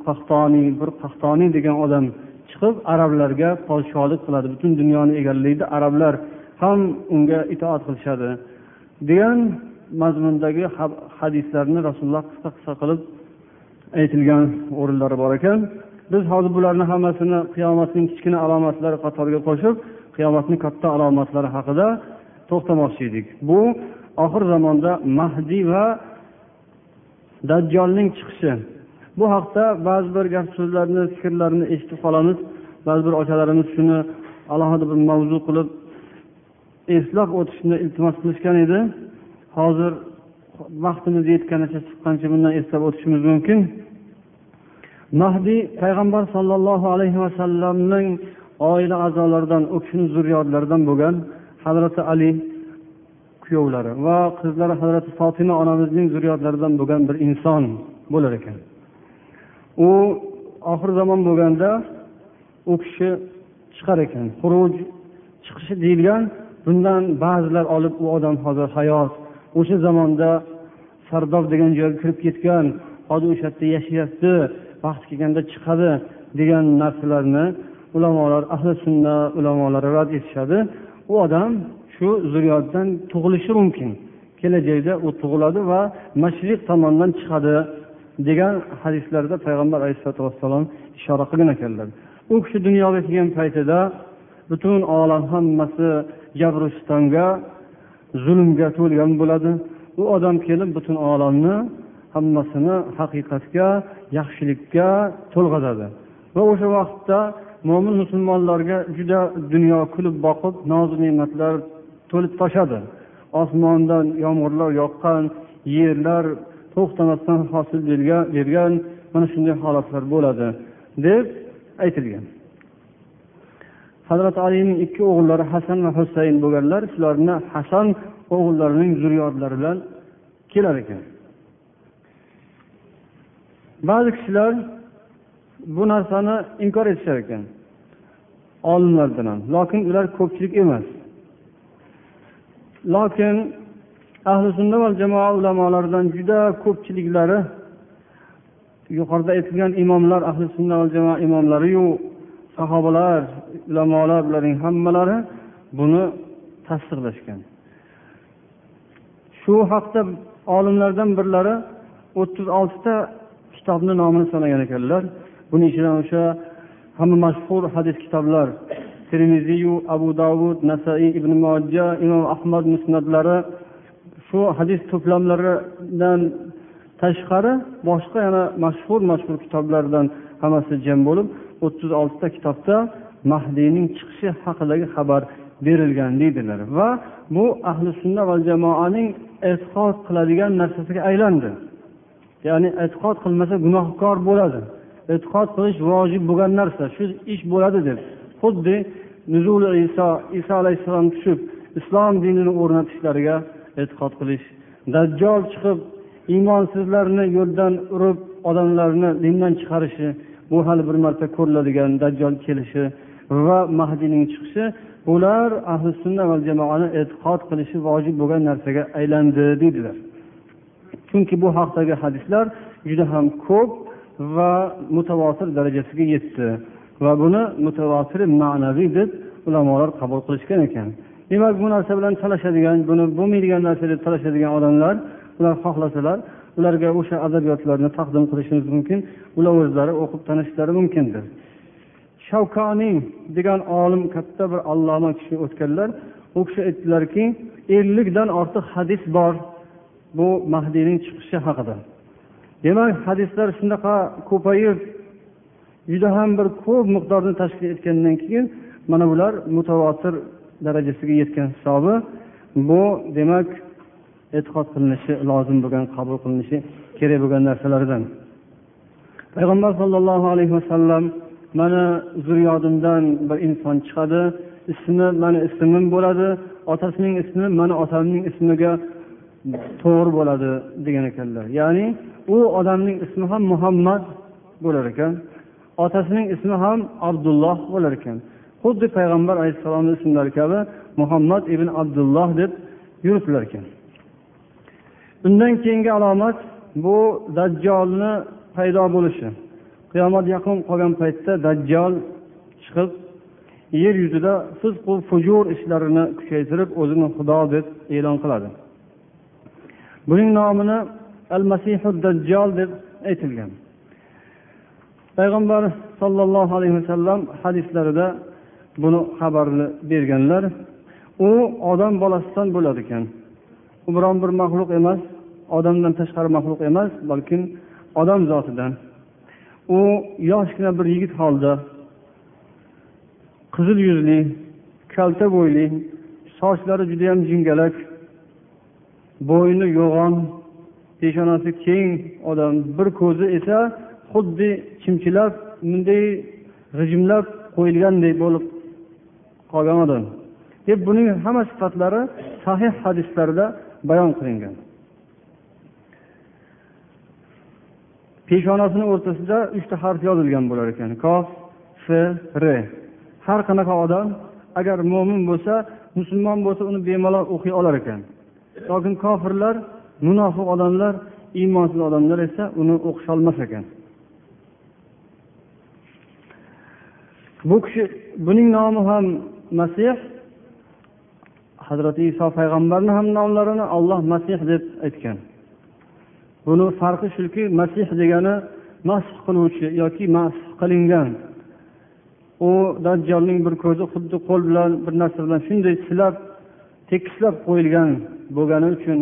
qahtoniy bir qahtoniy degan odam chiqib arablarga podshohlik qiladi butun dunyoni egallaydi. Arablar ham unga itoat qilishadi degan mazmundagi hadislarni rasululloh qisqa qisqa qilib aytilgan o'rinlari bor ekan. Biz hozir bularni hammasini qiyomatning kichkina alomatlari qatoriga qo'shib qiyomatning katta alomatlari haqida to'xtamoqchi edik. Bu oxir zamonda mahdiy va dajjolning chiqishi. Bu haqda ba'zi bir gap so'zlarni fikrlarni eshitib qolamiz. Ba'zi bir ochalarimiz shuni alohida bir mavzu qilib eslab o'tishni iltimos qilishgan edi. Hozir vaqtimiz yetganicha chiqqancha bundan eslab o'tishimiz mumkin. Mahdiy payg'ambar sollallohu alayhi vasallamning oila a'zolaridan u kishini zurriyotlaridan bo'lgan hazrati ali kuyovlari va qizlari hazrati fotima onamizning zurriyotlaridan bo'lgan bir inson bo'lar ekan. U oxir zamon bo'lganda u kishi chiqar ekan. Xuruj chiqishi deyilgan bundan ba'zilar olib u odam hozir hayot o'sha zamonda sardob degan joyga kirib ketgan hozir o'sha yerda yashayapti vaqti kelganda chiqadi degan narsalarni ulamolar ahli sunna ulamolari rad etishadi. U odam shu zurriyotdan tug'ilishi mumkin. Kelajakda u tug'iladi va mashriq tomondan chiqadi degan hadislarda payg'ambar alayhisalotu vassalom ishora qilgan ekanlar. U kishi dunyoga kelgan paytida butun olam hammasi jabru sitonga zulmga to'lgan bo'ladi. U odam kelib butun olamni hammasini haqiqatga yaxshilikka to'lg'azadi. Va o'sha vaqtda mo'min musulmonlarga juda dunyo kulib boqib nozu ne'matlar to'lib toshadi osmondan yomg'irlar yoqqan yerlar to'xtamasdan hosil bergan mana shunday holatlar bo'ladi deb aytilgan. Hazrati alining ikki o'g'illari hasan va husayn bo'lganlar shularni hasan o'g'illarining zurriyotlari bilan kelar ekan. Ba'zi kishilar bu narsani inkor etishar ekan. Olimlardan ham. Lokin ular ko'pchilik emas. Lokin ahli sunna va jamoa ulamolaridan juda ko'pchiliklari yuqorida aytilgan imomlar ahli sunna va jamoa imomlariyu sahobalar ulamolar bularning hammalari buni tasdiqlashgan. Shu haqda olimlardan birlari o'ttiz oltita kitobni nomini sanagan ekanlar. Buni ichidan o'sha hamma mashhur hadis kitoblar termiziyu abu davud nasaiy ibn mojja imom ahmad musnadlari shu hadis to'plamlaridan tashqari boshqa yana mashhur mashhur kitoblardan hammasi jam bo'lib o'ttiz oltita kitobda mahdiyning chiqishi haqidagi xabar berilgan deydilar. Va bu ahli sunna va jamoaning e'tiqod qiladigan narsasiga aylandi. Ya'ni e'tiqod qilmasa gunohkor bo'ladi. E'tiqod qilish vojib bo'lgan narsa shu ish bo'ladi deb. Xuddi nuzuli iso iso alayhissalom tushib islom dinini o'rnatishlariga e'tiqod qilish. Dajjol chiqib iymonsizlarni yo'ldan urib odamlarni dindan chiqarishi bu hali bir marta ko'riladigan dajjol kelishi va mahdiyning chiqishi bular ahli sunna va jamoani e'tiqod qilishi vojib bo'lgan narsaga aylandi deydilar. Chunki bu haqdagi hadislar juda ham ko'p va mutavotir darajasiga yetdi va buni mutavotir ma'naviy deb ulamolar qabul qilishgan ekan. Demak bu narsa bilan talashadigan buni bo'lmaydigan narsa deb talashadigan odamlar ular xohlasalar ularga o'sha adabiyotlarni taqdim qilishimiz mumkin. Ular o'zlari o'qib tanishishlari mumkindir. Shavkoniy degan olim katta bir alloma kishi o'tganlar u kishi aytdilarki ellikdan ortiq hadis bor bu mahdiyning chiqishi haqida. Demak hadislar shunaqa ko'payib juda ham bir ko'p miqdorni tashkil etgandan keyin mana bular mutavotir darajasiga yetgan hisobi. Bu demak e'tiqod qilinishi lozim bo'lgan qabul qilinishi kerak bo'lgan narsalardan. Payg'ambar sollallohu alayhi vasallam mani zurriyodimdan bir inson chiqadi ismi mani ismim bo'ladi otasining ismi mani otamning ismiga to'g'ri bo'ladi degan ekanlar. Ya'ni u odamning ismi ham muhammad bo'lar ekan otasining ismi ham abdulloh bo'lar ekan. Xuddi payg'ambar alayhissalomni ismlari kabi muhammad ibn abdulloh deb yuritilar ekan. Undan keyingi alomat bu dajjolni paydo bo'lishi. Qiyomat yaqin qolgan paytda dajjol chiqib yer yuzida fizqu fujur ishlarini kuchaytirib o'zini xudo deb e'lon qiladi. Buning nomini al masihu dajjol deb aytilgan. Payg'ambar sollallohu alayhi vasallam hadislarida buni xabarini berganlar u odam bolasidan bo'ladi ekan. U biron bir maxluq emas odamdan tashqari maxluq emas balkim odam zotidan. U yoshgina bir yigit holda qizil yuzli kalta bo'yli sochlari judayam jingalak bo'yni yo'g'on peshonasi keng odam bir ko'zi esa xuddi chimchilab bunday g'ijimlab qo'yilgandek bo'lib qolgan odam. Deb buning hamma sifatlari sahih hadislarda bayon qilingan. Peshonasini o'rtasida uchta harf yozilgan bo'lar ekan. Kof f r. Har qanaqa odam agar mo'min bo'lsa musulmon bo'lsa uni bemalol o'qiy olar ekan. Lokin kofirlar munofiq odamlar iymonsiz odamlar esa uni o'qisholmas ekan. Bu kishi buning nomi ham masih hazrati iso payg'ambarni ham nomlarini olloh masih deb aytgan. Buni farqi shuki masih degani masih qiluvchi yoki masih qilingan. U dajjolning bir ko'zi xuddi qo'l bilan bir narsa bilan shunday silab tekislab qo'yilgan bo'lgani uchun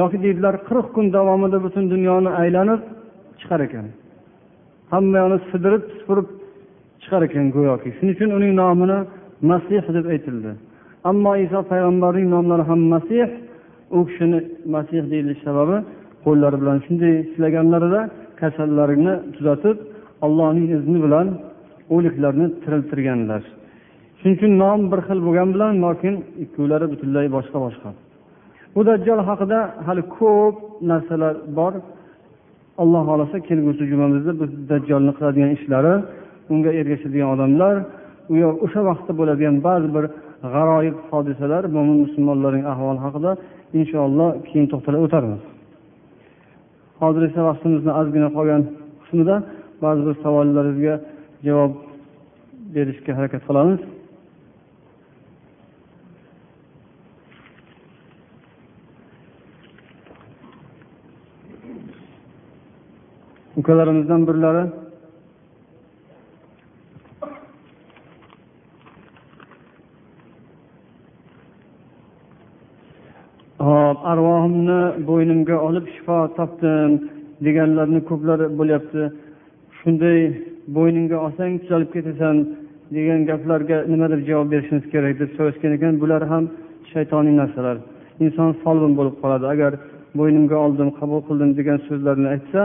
yoki deydilar qirq kun davomida butun dunyoni aylanib chiqar ekan. Hamma yoqni sidirib supurib chiqar ekan go'yoki. Shuning uchun uning nomini masih deb aytildi. Ammo iso payg'ambarning nomlari ham masih u kishini masih deyilish sababi qo'llari bilan shunday silaganlarida kasallarini tuzatib allohning izni bilan o'liklarni tiriltirganlar. Shuning uchun nom bir xil bo'lgani bilan lekin ikkovlari butunlay boshqa boshqa. Bu dajjol haqida hali ko'p narsalar bor. Alloh xohlasa kelgusi jumamizda biz dajjolni qiladigan ishlari unga ergashadigan odamlar u o'sha vaqtda bo'ladigan ba'zi bir g'aroyib hodisalar mo'min musulmonlarning ahvoli haqida inshaalloh keyin to'xtalib o'tarmiz. Hozir esa vaqtimizni ozgina qolgan qismida ba'zi bir savollaringizga javob berishga harakat qilamiz. Ukalarimizdan birlari hop arvohimni bo'ynimga olib shifo topdim deganlarni ko'plari bo'lyapti. Shunday bo'yningga olsang tuzalib ketasan degan gaplarga nima deb javob berishimiz kerak deb so'rashgan ekan. Bular ham shaytoniy narsalar. Inson folbin bo'lib qoladi. Agar bo'ynimga oldim qabul qildim degan so'zlarni aytsa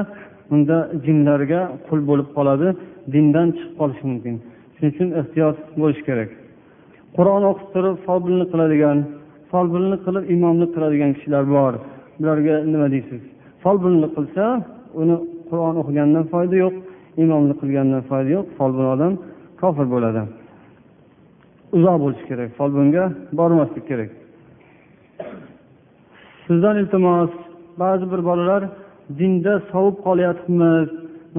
unda jinlarga qul bo'lib qoladi dindan chiqib qolishi mumkin. Shuning uchun ehtiyot bo'lish kerak. Qur'on o'qib turib folbinlik qiladigan folbinlik qilib imomlik qiladigan kishilar bor. Bularga nima deysiz? Folbinlik qilsa uni qur'on o'qigandan foyda yo'q imomlik qilgandan foyda yo'q folbin odam kofir bo'ladi. Uzoq bo'lish kerak folbinga bormaslik kerak. Sizdan iltimos ba'zi bir bolalar dinda sovib qolyapmiz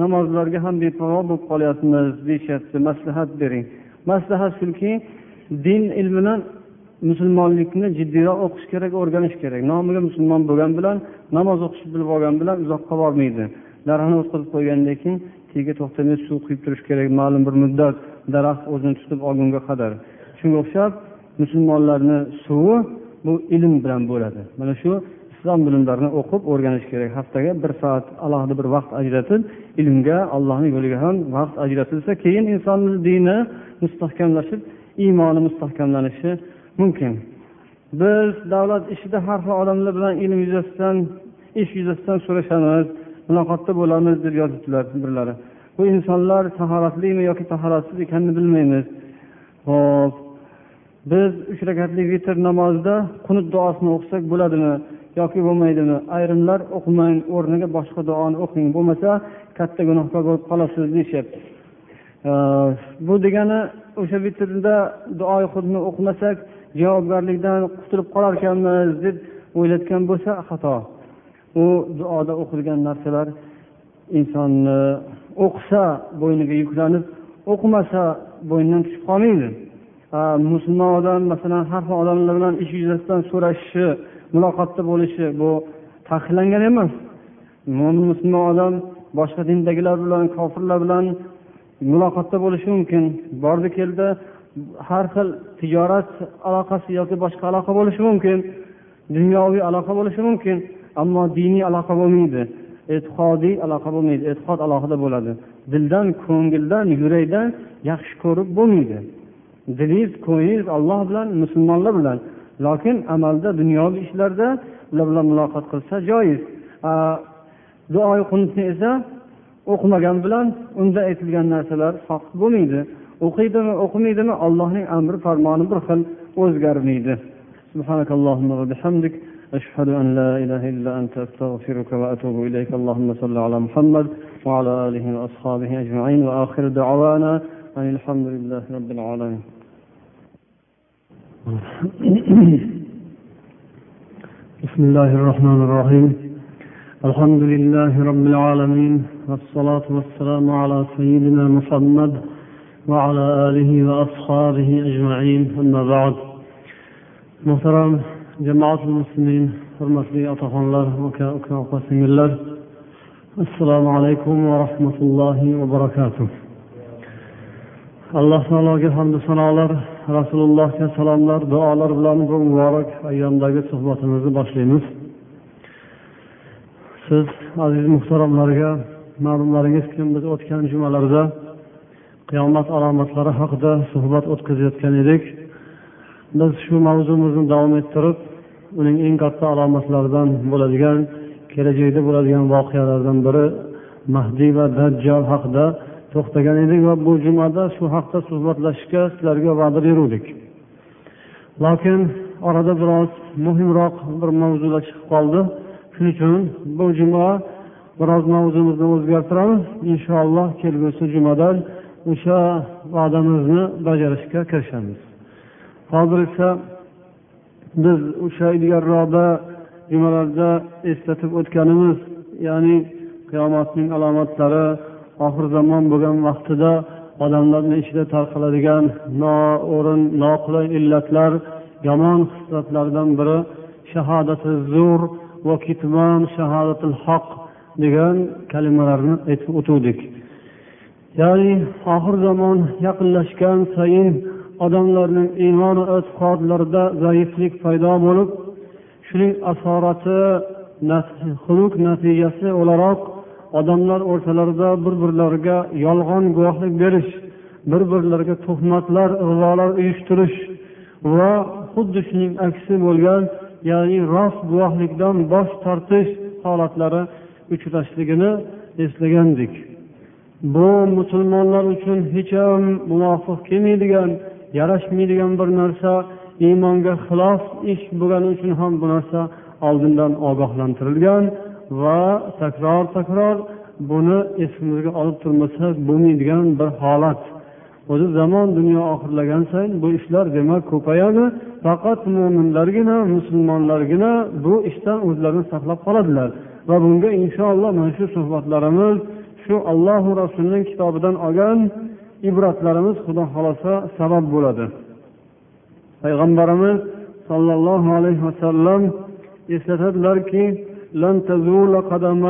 namozlarga ham beparvo bo'lib qolyapmiz deyishyapti. Maslahat bering. Maslahat shuki din ilmini musulmonlikni jiddiyroq o'qish kerak o'rganish kerak. Nomiga musulmon bo'lgani bilan namoz o'qishni bilib olgani bilan uzoqqa bormaydi. Daraxtni o'tqazib qo'ygandan keyin tagiga to'xtamay suv quyib turish kerak. Ma'lum bir muddat daraxt o'zini tutib olgunga qadar. Shunga o'xshab musulmonlarni suvi bu ilm bilan bo'ladi. Mana shu islom bilimlarini o'qib o'rganish kerak. Haftaga bir soat alohida bir vaqt ajratib ilmga allohni yo'liga ham vaqt ajratilsa keyin insonni dini mustahkamlashib iymoni mustahkamlanishi mumkin. Biz davlat ishida har xil odamlar bilan ilm yuzasidan ish yuzasidan so'rashamiz muloqotda bo'lamiz deb yozibdilar birlari. Bu insonlar tahoratlimi yoki tahoratsiz ekanini bilmaymiz. Ho'p biz uch rakatli vitr namozida qunut duosini o'qisak bo'ladimi yoki bo'lmaydimi? Ayrimlar o'qimang o'rniga boshqa duoni o'qing bo'lmasa katta gunohkor bo'lib qolasiz deyishyapti. Bu degani o'sha vitrda duoi xudni o'qimasak javobgarlikdan qutulib qolarkanmiz deb o'ylatgan bo'lsa xato. U duoda o'qilgan narsalar insonni o'qisa bo'yniga yuklanib o'qimasa bo'ynidan tushib qolmaydi. Musulmon odam masalan har xil odamlar bilan ish yuzasidan so'rashishi muloqotda bo'lishi bu taqiqlangan emas. Mo'min musulmon odam boshqa dindagilar bilan kofirlar bilan muloqotda bo'lishi mumkin. Bordi keldi har xil tijorat aloqasi yoki boshqa aloqa bo'lishi mumkin. Dunyoviy aloqa bo'lishi mumkin ammo diniy aloqa bo'lmaydi. E'tiqodiy aloqa bo'lmaydi. E'tiqod alohida bo'ladi. Dildan ko'ngildan yurakdan yaxshi ko'rib bo'lmaydi. Dilingiz ko'nglingiz olloh bilan musulmonlar bilan. Lokin amalda dunyoviy ishlarda ular bilan muloqot qilsa joiz. Duoi qunutni esa o'qimagan bilan unda aytilgan narsalar soqit bo'lmaydi. O'qiydimi o'qimaydimi allohning amri farmoni bir xil o'zgarmaydi. سبحانك اللهم وبحمدك أشهد أن لا إله إلا أنت أستغفرك وأتوب إليك اللهم صل على محمد وعلى آله وأصحابه أجمعين وآخر دعوانا أن الحمد لله رب العالمين بسم الله الرحمن الرحيم الحمد لله رب العالمين والصلاة والسلام على سيدنا محمد وعلى آله وأصحابه أجمعين أما بعد محترم جماعة المسلمين hurmatli otaxonlar aka uka opa singillar assalomu alaykum va rahmatullohi va barakatuh alloh taologa hamdu sanolar rasulullohga salomlar duolar bilan bu muborak ayyomdagi suhbatimizni boshlaymiz siz aziz muhtaromlarga ma'lumlaringizki biz o'tgan jumalarda qiyomat alomatlari haqida suhbat o'tkazayotgan edik. Biz shu mavzumizni davom ettirib uning eng katta alomatlaridan bo'ladigan kelajakda bo'ladigan voqealardan biri mahdiy va dajjal haqida to'xtagan edik va bu jumada shu haqda suhbatlashishga sizlarga va'da beruvdik. Lokin orada biroz muhimroq bir mavzular chiqib qoldi. Shuning uchun bu juma biroz mavzumizni o'zgartiramiz. Inshaalloh kelgusi jumadan o'sha va'damizni bajarishga kirishamiz. Hozir esa biz o'sha ilgariroqda jumalarda eslatib o'tganimiz ya'ni qiyomatning alomatlari oxir zamon bo'lgan vaqtida odamlarni ichida tarqaladigan noo'rin noqulay illatlar yomon hislatlardan biri shahodati zur va kitmon shahodatil haq degan kalimalarni aytib o'tuvdik. Ya'ni oxir zamon yaqinlashgan sayin odamlarning iymon e'tiqodlarida zaiflik paydo bo'lib shuning asorati xuluk natijasi o'laroq odamlar o'rtalarida bir birlariga yolg'on guvohlik berish bir birlariga tuhmatlar ig'volar uyushtirish va xuddi shuning aksi bo'lgan ya'ni rost guvohlikdan bosh tortish holatlari uchrashligini eslagandik. Bu musulmonlar uchun hech ham muvofiq kelmaydigan yarashmaydigan bir narsa iymonga xilof ish bo'lgani uchun ham bu narsa oldindan ogohlantirilgan va takror takror buni esimizga olib turmasak bo'lmaydigan bir holat. O'zi zamon dunyo oxirlagan sayin bu ishlar demak ko'payadi faqat mo'minlargina musulmonlargina bu ishdan o'zlarini saqlab qoladilar. Va bunga inshaalloh mana shu suhbatlarimiz shu allohu rasulining kitobidan olgan ibratlarimiz xudo xohlasa sabab bo'ladi payg'ambarimiz sollallohu alayhi vasallam eslatadilarki لن تزول قدم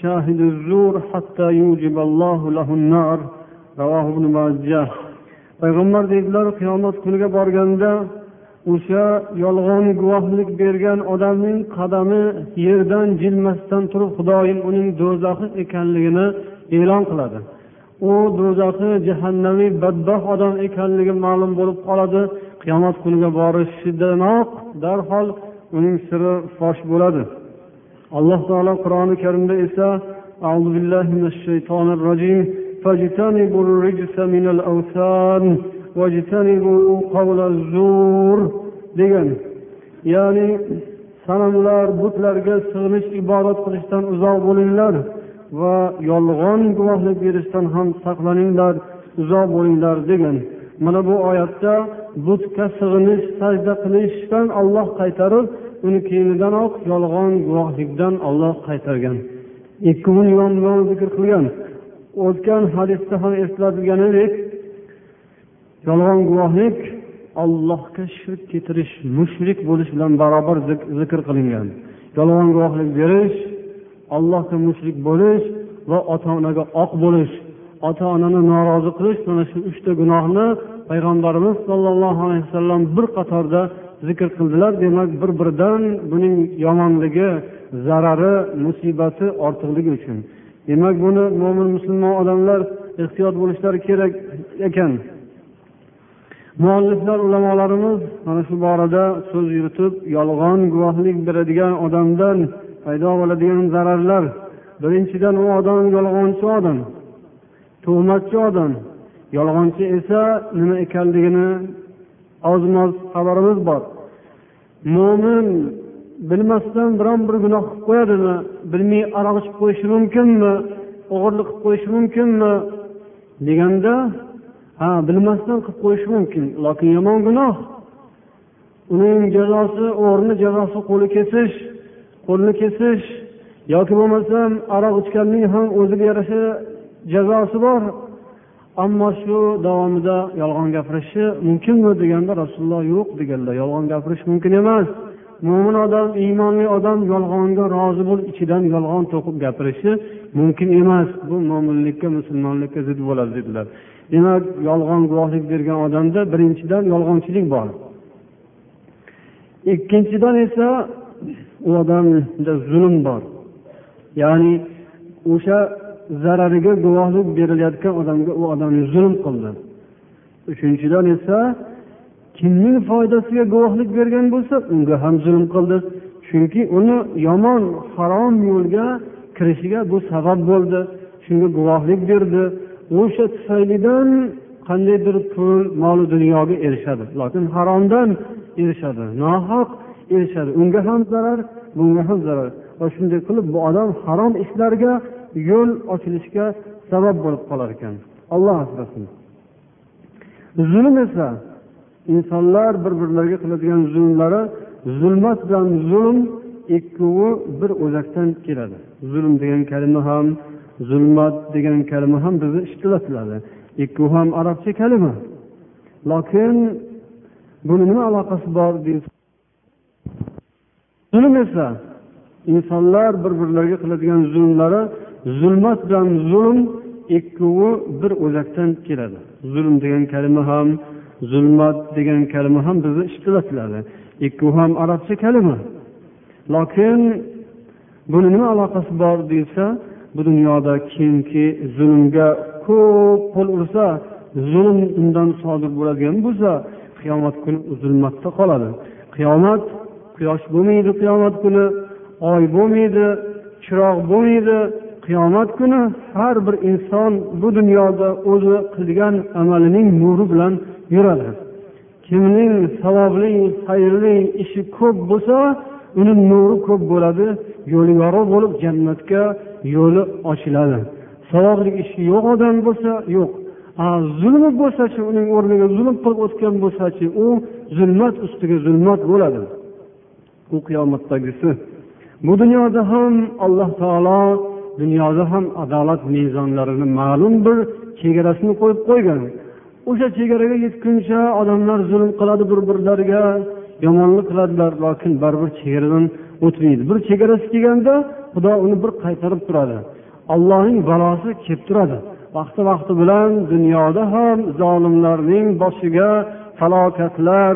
شاهد الزور حتى يوجب الله له النار رواه ابن ماجه payg'ambar deydilar qiyomat kuniga borganda o'sha yolg'on guvohlik bergan odamning qadami yerdan jilmasdan turib xudoyim uning do'zaxi ekanligini e'lon qiladi u do'zaxi jahannamiy badbaxt odam ekanligi ma'lum bo'lib qoladi qiyomat kuniga borishidanoq darhol uning siri fosh bo'ladi alloh taolo qur'oni karimda esa أعوذ بالله من الشيطان الرجيم فاجتنبوا الرجس من الأوثان واجتنبوا قول الزور degan. Ya'ni sanamlar butlarga sig'inish ibodat qilishdan uzoq bo'linglar va yolg'on guvohlik berishdan ham saqlaninglar uzoq bo'linglar degan. Mana bu oyatda butga sig'inish sajda qilishdan olloh qaytarib uni keyinidanoq yolg'on guvohlikdan olloh qaytargan. Ikki million zikr qilgan. O'tgan hadisda ham eslatilganidek yolg'on guvohlik ollohga shirk keltirish mushrik bo'lish bilan barobar zikr qilingan. Yolg'on guvohlik berish allohga mushrik bo'lish va ota onaga oq bo'lish ota onani norozi qilish mana shu uchta gunohni payg'ambarimiz sollallohu alayhi vasallam bir qatorda zikr qildilar. Demak bir biridan buning yomonligi zarari musibati ortiqligi uchun. Demak buni mo'min musulmon odamlar ehtiyot bo'lishlari kerak ekan. Mualliflar ulamolarimiz mana shu borada so'z yuritib yolg'on guvohlik beradigan odamdan paydo bo'ladigan zararlar. Birinchidan u odam yolg'onchi odam tuhmatchi odam. Yolg'onchi esa nima ekanligini ozmoz xabarimiz bor. Mo'min bilmasdan biron bir gunoh qilib qo'yadimi? Bilmay aroq ichib qo'yishi mumkinmi? O'g'irlik qilib qo'yishi mumkinmi? deganda ha bilmasdan qilib qo'yishi mumkin lokin yomon gunoh. Uning jazosi o'g'rini jazosi qo'li kesish qo'lni kesish yoki bo'lmasam aroq ichganning ham o'ziga yarasha jazosi bor. Ammo shu davomida yolg'on gapirishi mumkinmi deganda rasululloh yo'q deganlar. Yolg'on gapirish mumkin emas. Mo'min odam iymonli odam yolg'onga rozi bo'lib ichidan yolg'on to'qib gapirishi mumkin emas. Bu mo'minlikka musulmonlikka zid bo'ladi dedilar. Demak yolg'on guvohlik bergan odamda birinchidan yolg'onchilik bor. Ikkinchidan esa u odamda zulm bor. Ya'ni o'sha zarariga guvohlik berilayotgan odamga u odam zulm qildi. Uchinchidan esa kimning foydasiga guvohlik bergan bo'lsa unga ham zulm qildi. Chunki uni yomon harom yo'lga kirishiga bu sabab bo'ldi. Shunga guvohlik berdi. O'sha tufaylidan qandaydir pul molu dunyoga erishadi. Lokin haromdan erishadi. Nohaq erishadi. Unga ham zarar bunga ham zarar. Va shunday qilib bu odam harom ishlarga yo'l ochilishga sabab bo'lib qolar ekan. Alloh asrasin. Zulm esa insonlar bir birlariga qiladigan zulmlari zulmat bilan zulm ikkovi bir o'zakdan keladi. Zulm degan kalima ham zulmat degan kalima ham bizda ishlatiladi ikkovi ham arabcha kalima. Lokin buni nima aloqasi bor zulm esa insonlar bir birlariga qiladigan zulmlari zulmat bilan zulm ikkovi bir o'zakdan keladi. Zulm degan kalima ham zulmat degan kalima ham bizda ishlatiladi ikkovi ham arabcha kalima. Lokin buni nima aloqasi bor deyilsa bu dunyoda kimki zulmga ko'p qo'l ursa zulm undan sodir bo'ladigan bo'lsa qiyomat kuni zulmatda qoladi. Qiyomat quyosh bo'lmaydi qiyomat kuni oy bo'lmaydi chiroq bo'lmaydi. Qiyomat kuni har bir inson bu dunyoda o'zi qilgan amalining nuri bilan yuradi. Kimning savobli xayrli ishi ko'p bo'lsa uni nuri ko'p bo'ladi. Yo'li yorug' bo'lib jannatga yo'li ochiladi. Savobli ishi yo'q odam bo'lsa yo'q. Zulmi bo'lsachi uning o'rniga zulm qilib o'tgan bo'lsachi u zulmat ustiga zulmat bo'ladi. U qiyomatdagisi. Bu dunyoda ham alloh taolo dunyoda ham adolat mezonlarini ma'lum bir chegarasini qo'yib qo'ygan. O'sha chegaraga yetguncha odamlar zulm qiladi bir birlariga yomonlik qiladilar lokin baribir chegaradan o'tmaydi. Bir chegarasi kelganda xudo uni bir qaytarib turadi. Allohning balosi kelib turadi. Vaqti vaqti bilan dunyoda ham zolimlarning boshiga falokatlar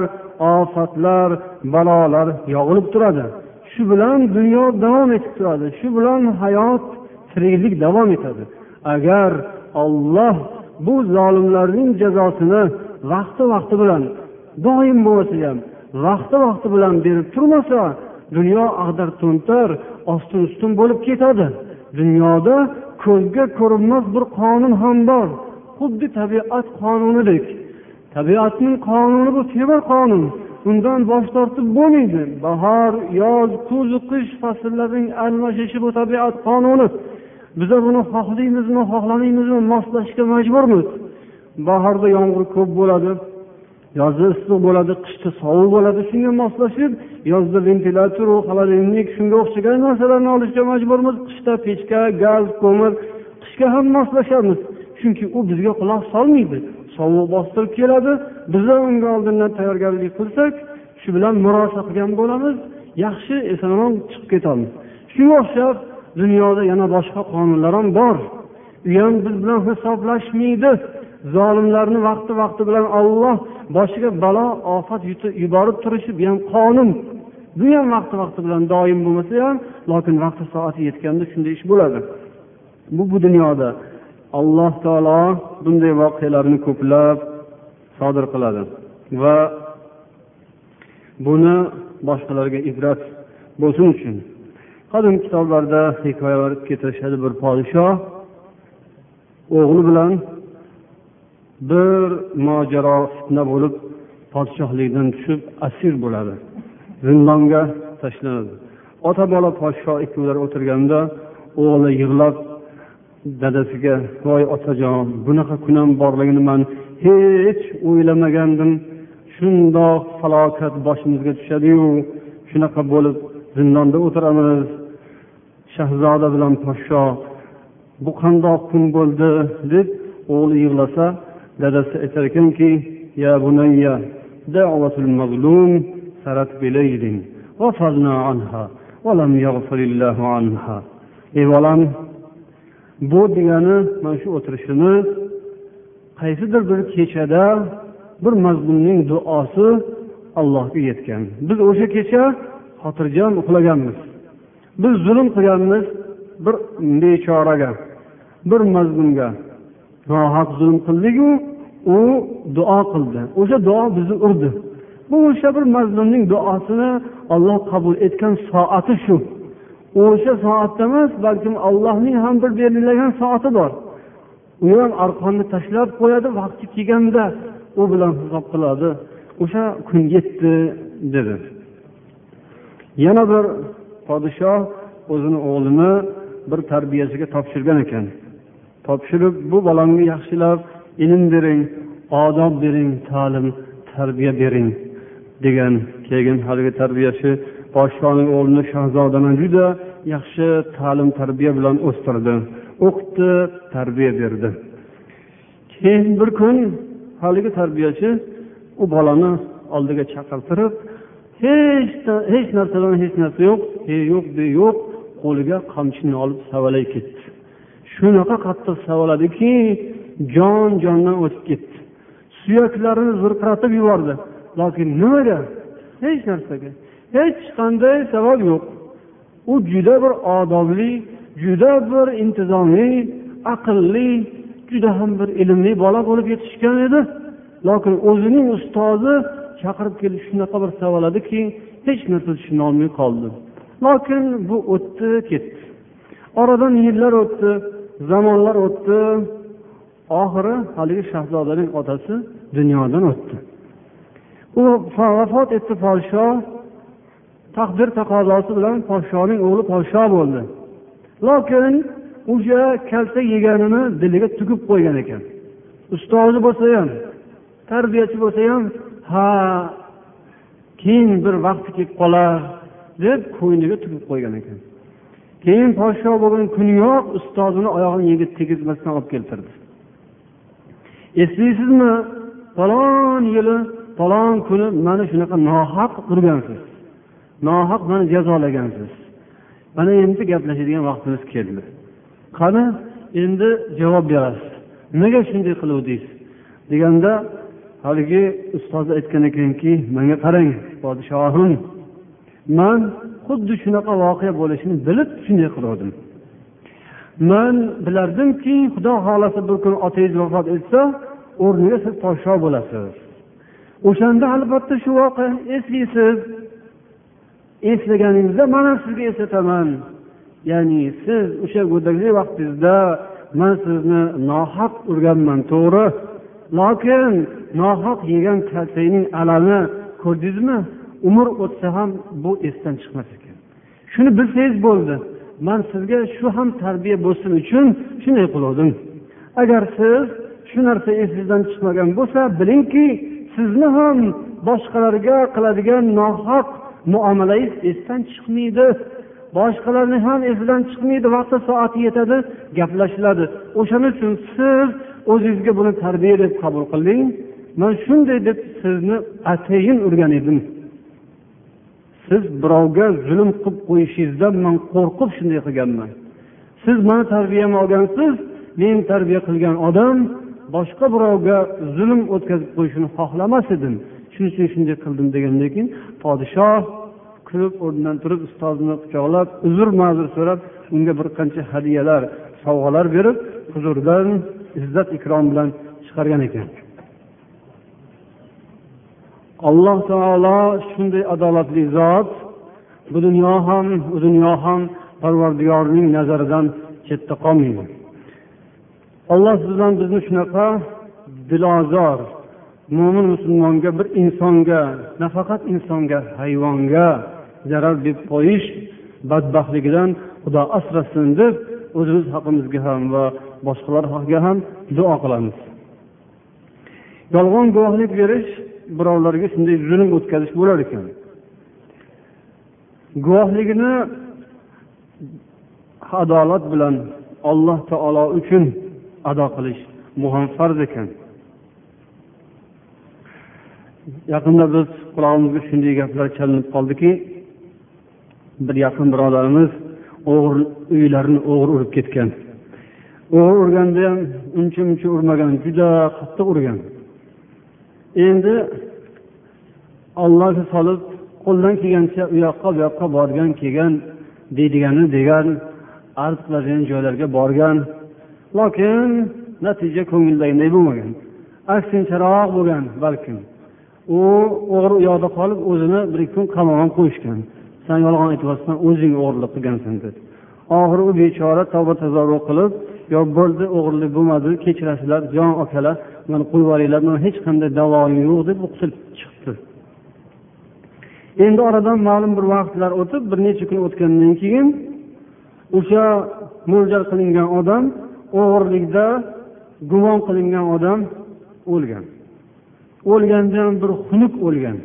ofatlar balolar yog'ilib turadi. Shu bilan dunyo davom etib turadi. Shu bilan hayot tiriklik davom etadi. Agar olloh bu zolimlarning jazosini vaqti vaqti bilan doim bo'lmasa ham vaqti vaqti bilan berib turmasa dunyo ag'dar to'ntar ostin ustun bo'lib ketadi. Dunyoda ko'zga ko'rinmas bir qonun ham bor. Xuddi tabiat qonunidek tabiatning qonuni bu temir qonun. Undan bosh tortib bo'lmaydi. Bahor yoz kuz qish fasllarining almashishi bu tabiat qonuni. Biza buni xohlaymizmi xohlamaymizmi moslashishga majburmiz? Bahorda yomg'ir ko'p bo'ladi. Yozda issiq bo'ladi qishda sovuq bo'ladi shunga moslashib yozda ventilyator xolodilnik shunga o'xshagan narsalarni olishga majburmiz. Qishda pechka gaz ko'mir qishga ham moslashamiz. Chunki u bizga quloq solmaydi. Sovuq bostirib keladi. Biza unga oldindan tayyorgarlik qilsak shu bilan murosa qilgan bo'lamiz. Yaxshi eson omon chiqib ketamiz. Shunga o'xshab dunyoda yana boshqa qonunlar ham bor. U ham biz bilan hisoblashmaydi. Zolimlarni vaqti vaqti bilan olloh boshiga balo ofat yuborib turishi bu ham qonun. Bu ham vaqti vaqti bilan doim bo'lmasa ham lokin vaqti soati yetganda shunday ish bo'ladi. Bu bu dunyoda alloh taolo bunday voqealarni ko'plab sodir qiladi va buni boshqalarga ibrat bo'lsin uchun. Qadim kitoblarda hikoyalar keltirishadi bir podshoh o'g'li bilan bir mojaro fitna bo'lib podshohlikdan tushib asir bo'ladi zindonga tashlanadi. Ota bola podsho ikkovlar o'tirganda o'g'li yig'lab dadasiga voy otajon bunaqa kunam borligini man hech o'ylamagandim shundoq falokat boshimizga tushadiyu shunaqa bo'lib zindonda o'tiramiz. Shahzoda bilan podsho bu qandoq kun bo'ldi? deb o'g'li yig'lasa dadasi aytar ekanki ya bunayya da'vatul mazlum sarat bilaylin g'afalna anha va lam yaghfirillahu anha. Ey bolam bu degani mana shu o'tirishimiz qaysidir bir kechada bir mazlumning duosi allohga yetgan. Biz o'sha kecha xotirjam uxlaganmiz. Biz zulm qilganmiz bir bechoraga bir mazlumga. Nohaq zulm qildiku u duo qildi. O'sha duo bizni urdi. Bu o'sha bir mazlumning duosini olloh qabul etgan soati shu. O'sha soatda emas balkim allohning ham bir belgilagan soati bor. U ham arqonni tashlab qo'yadi vaqti kelganda u bilan hisob qiladi. O'sha kun yetdi dedi. Yana bir podshoh o'zini o'g'lini bir tarbiyasiga topshirgan ekan. Topshirib bu bolamga yaxshilab ilm bering odob bering ta'lim tarbiya bering degan keyin haligi tarbiyachi podshoning o'g'lini shahzodani juda yaxshi ta'lim tarbiya bilan o'stirdi. O'qitdi tarbiya berdi. Keyin bir kun haligi tarbiyachi u bolani oldiga chaqirtirib hech hech narsadan hech narsa yo'q he yo'q de yo'q qo'liga qamchini olib savalay ketdi. Shunaqa qattiq savaladiki jon jondan o'tib ketdi. Suyaklarini zirqiratib yubordi. Lokin nimaga? Hech narsaga. Hech qanday savol yo'q. U juda bir odobli juda bir intizomli aqlli juda ham bir ilmli bola bo'lib yetishgan edi. Lokin o'zining ustozi chaqirib kelib shunaqa bir savoladiki hech narsa tushunolmay qoldi. Lokin bu o'tdi ketdi. Oradan yillar o'tdi. Zamonlar o'tdi. Oxiri haligi shahzodaning otasi dunyodan o'tdi. U vafot etdi podsho taqdir taqozosi bilan podshoning o'g'li podsho bo'ldi. Lokin o'sha kalta yeganini diliga tugib qo'ygan ekan. Ustozi bo'lsa ham tarbiyachi bo'lsa ham ha keyin bir vaqti kelib qolar deb ko'ngliga tugib qo'ygan ekan. Keyin podsho bo'lgan kuniyoq ustozini oyog'ini yerga tegizmasdan olib keltirdi. Eslaysizmi falon yili falon kuni mani shunaqa nohaq urgansiz nohaq mani jazolagansiz. Mana endi gaplashadigan vaqtimiz keldi. Qani endi javob berasiz. Nega shunday qiluvdingiz? Deganda haligi ustoz aytgan ekanki manga qarang podshohim. Man xuddi shunaqa voqea bo'lishini bilib shunday qiluvdim man bilardimki xudo xohlasa bir kun otangiz vafot etsa o'rniga siz podsho bo'lasiz. O'shanda albatta shu voqeani eslaysiz eslaganingizda man ham sizga eslataman. Ya'ni siz o'sha go'daklik vaqtingizda man sizni nohaq urganman to'g'ri. Lokin nohaq yegan kaltakning alami ko'rdingizmi? Umr o'tsa ham bu esdan chiqmas ekan. Shuni bilsangiz bo'ldi. Man sizga shu ham tarbiya bo'lsin uchun shunday qiluvdim agar siz shu narsa esingizdan chiqmagan bo'lsa bilingki sizni ham boshqalarga qiladigan nohaq muomalangiz esdan chiqmaydi. Boshqalarni ham esidan chiqmaydi vaqti soati yetadi gaplashiladi. O'shaning uchun siz o'zingizga buni tarbiya deb qabul qilding. Man shunday deb sizni atayin urgan edim. Siz birovga zulm qilib qo'yishingizdan man qo'rqib shunday qilganman. Siz mani tarbiyamni olgansiz men tarbiya qilgan odam boshqa birovga zulm o'tkazib qo'yishini xohlamas edim. Shuning uchun shunday qildim degandan keyin podshoh kulib o'rnidan turib ustozini quchoqlab uzr ma'zur so'rab unga bir qancha hadyalar sovg'alar berib huzuridan izzat ikrom bilan chiqargan ekan. Alloh taolo shunday adolatli zot bu dunyo ham u dunyo ham parvardigorning nazaridan chetda qolmaydi. Alloh bizdan bizni shunaqa dilozor mo'min musulmonga bir insonga nafaqat insonga hayvonga zarar deb qo'yish badbaxtligidan xudo asrasin deb o'zimiz haqimizga ham va boshqalar haqiga ham duo qilamiz. Yolg'on guvohlik berish birovlarga shunday zulm o'tkazish bo'lar ekan. Guvohligini adolat bilan alloh taolo uchun ado qilish muhim farz ekan. Yaqinda biz qulog'imizga shunday gaplar chalinib qoldiki bir yaqin birodarimiz o'g'ri uylarini o'g'ri urib ketgan. O'g'ri urganda ham uncha muncha urmagan juda qattiq urgan. Endi ollohga solib qo'ldan kelgancha u yoqqa bu yoqqa borgan kelgan deydigani degan arz qiladigan joylarga borgan. Lokin natija ko'ngildagiday bo'lmagan. Aksincharoq bo'lgan balkim. U o'g'ri u yoqda qolib o'zini bir ikki kun qamab ham qo'yishgan. San yolg'on aytyapsan o'zing o'g'irlik qilgansan deb oxiri u bechora tavba tazarru qilib yo bo'ldi o'g'irlik bo'lmadi kechirasizlar jon akalar mana qo'yib yuboringlar mani hech qanday davoim yo'q deb u qutulib chiqdi endi oradan ma'lum bir vaqtlar o'tib bir necha kun o'tgandan keyin o'sha mo'ljal qilingan odam o'g'irlikda gumon qilingan odam o'lgan. O'lganda ham bir xunuk o'lgan.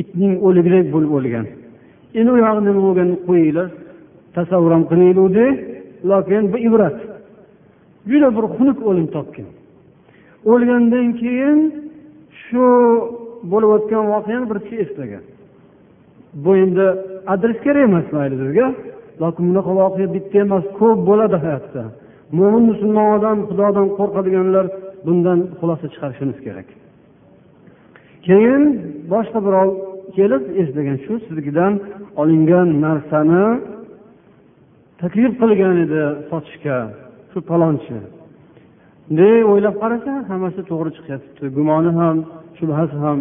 Itning o'ligidek bo'lib o'lgan. Endi u yog'i nima bo'lganini qo'yinglar? Tasavvur ham qilmaylik lokin bu ibrat. Juda bir xunuk o'lim topgan. O'lgandan keyin shu bo'layotgan voqeani bir kishi eslagan. Bu endi adres kerak emas mayli bizga. Lokin bunaqa voqea bitta emas ko'p bo'ladi hayotda. Mo'min musulmon odam xudodan qo'rqadiganlar bundan xulosa chiqarishimiz kerak. Keyin boshqa birov kelib eslagan shu siznikidan olingan narsani taklif qilgan edi sotishga shu palonchi. Bunday o'ylab qarasa hammasi to'g'ri chiqyapti. Gumoni ham shubhasi ham.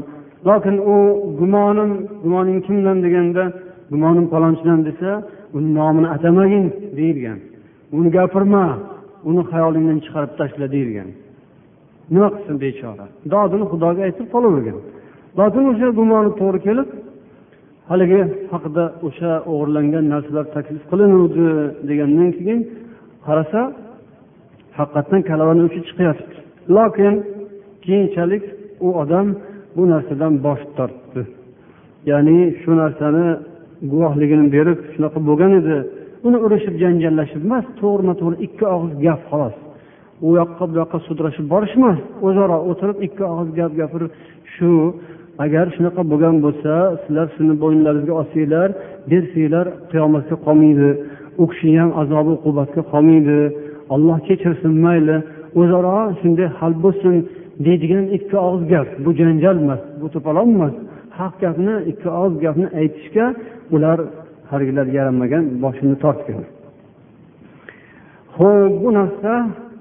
Lokin u gumonim gumoning kimdan deganda gumonim palonchidan desa uni nomini atamagin deyilgan. Uni gapirma uni xayolingdan chiqarib tashla deyilgan. Nima qilsin bechora? Dodini xudoga aytib qolavergan. Lokin o'sha gumoni to'g'ri kelib haligi haqida o'sha o'g'irlangan narsalar taklif qilinuvdi degandan keyin qarasa haqiqatdan kalavani uchi chiqyapti. Lokin keyinchalik u odam bu narsadan bosh tortdi. Ya'ni shu narsani guvohligini berib shunaqa bo'lgan edi. Uni urishib janjallashib emas to'g'rima to'g'ri ikki og'iz gap xolos. U yoqqa bu yoqqa sudrashib borishmas o'zaro o'tirib ikki og'iz gap gapirib shu agar shunaqa bo'lgan bo'lsa sizlar shuni bo'yinlaringizga olsanglar bersanglar qiyomatga qolmaydi. U kishini ham azobi uqubatga qolmaydi. Olloh kechirsin mayli o'zaro shunday hal bo'lsin deydigan ikki og'iz gap. Bu janjal emas bu to'polon emas. Haq gapni ikki og'iz gapni aytishga ular haligilar yaramagan boshini tortgan. Ho'p bu narsa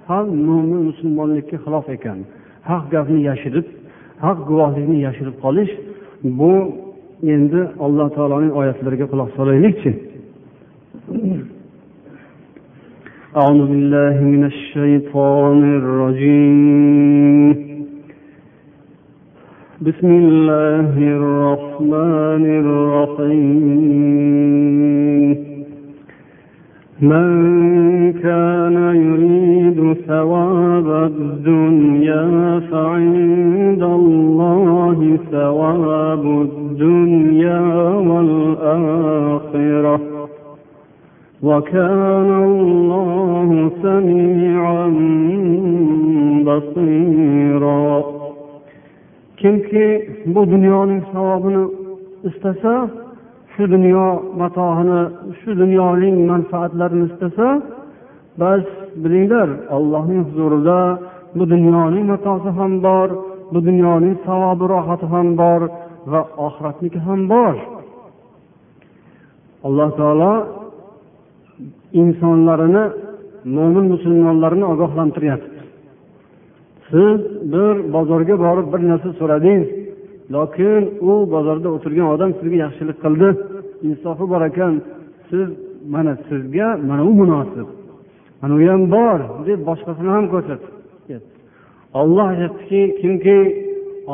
ham mo'min musulmonlikka xilof ekan. Haq gapni yashirib haq guvohlikni yashirib qolish bu endi alloh taoloning oyatlariga quloq solaylikchi. أعوذ بالله من الشيطان الرجيم. بسم الله الرحمن الرحيم. من كان يريد ثواب الدنيا فعند الله ثواب الدنيا والآخرة. وكان الله سميعا بصيرا kimki bu dunyoning savobini istasa shu dunyo matohini shu dunyoning manfaatlarini istasa bas bilinglar allohning huzurida bu dunyoning matosi ham bor bu dunyoning savobi rohati ham bor va oxiratniki ham bor alloh taolo insonlarini mo'min musulmonlarni ogohlantiryapti. Siz bir bozorga borib bir narsa so'radingiz lokin u bozorda o'tirgan odam sizga yaxshilik qildi. Insofi bor ekan siz mana sizga mana u munosib. Mana u ham bor deb boshqasini ham ko'rsatdi. Olloh aytyaptiki kimki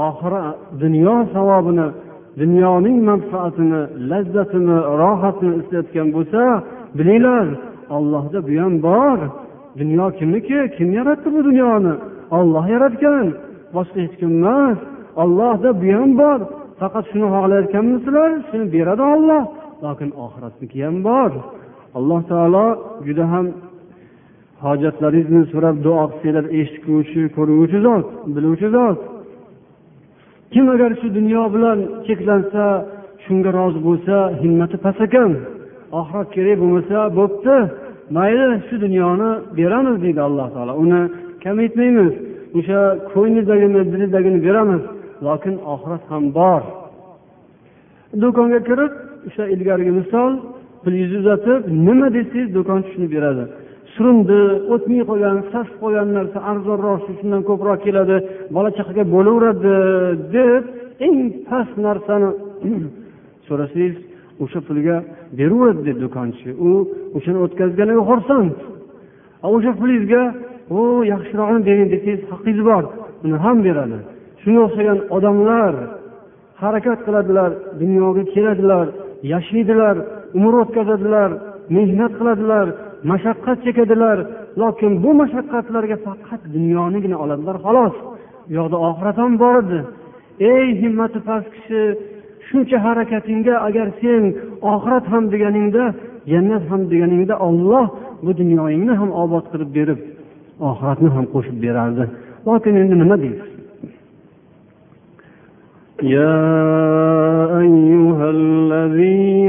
oxiri dunyo savobini dunyoning manfaatini lazzatini rohatini istayotgan bo'lsa bilinglar ollohda bu ham bor. Dunyo kimniki? Kim yaratdi bu dunyoni? Olloh yaratgan. Boshqa hech kim emas. Ollohda bu ham bor. Faqat shuni xohlayotganmisizlar? Shuni beradi olloh lokin oxiratniki ham bor. Alloh taolo juda ham hojatlaringizni so'rab duo qilsanglar eshitguvchi ko'ruvchi zot biluvchi zot. Kim agar shu dunyo bilan cheklansa shunga rozi bo'lsa himmati past ekan oxirat kerak bo'lmasa bo'pti. Mayli shu dunyoni beramiz deydi alloh taolo. Uni kamaytmaymiz o'sha ko'nglidagini dilidagini beramiz. Lokin oxirat ham bor. Do'konga kirib o'sha ilgarigi misol pulingizni uzatib nima desangiz do'konchi shuni beradi. Surindi o'tmay qolgan sasib qolgan narsa arzonroq shundan ko'proq keladi bola chaqaga bo'laveradi deb eng past narsani so'rasangiz o'sha pulga beraveradi dedi do'konchi. U o'shani o'tkazganiga xursand. O'sha pulingizga u yaxshirog'ini bering desangiz haqqingiz bor. Uni ham beradi. Shunga o'xshagan odamlar harakat qiladilar dunyoga keladilar yashaydilar umr o'tkazadilar mehnat qiladilar mashaqqat chekadilar. Lokin bu mashaqqatlarga faqat dunyonigina oladilar xolos. U yoqda oxirat ham bor edi. Ey himmati past kishi shuncha harakatingga agar sen oxirat ham deganingda jannat ham deganingda olloh bu dunyoyingni ham obod qilib berib oxiratni ham qo'shib berardi lokin endi nima deysiz يا أيها الذين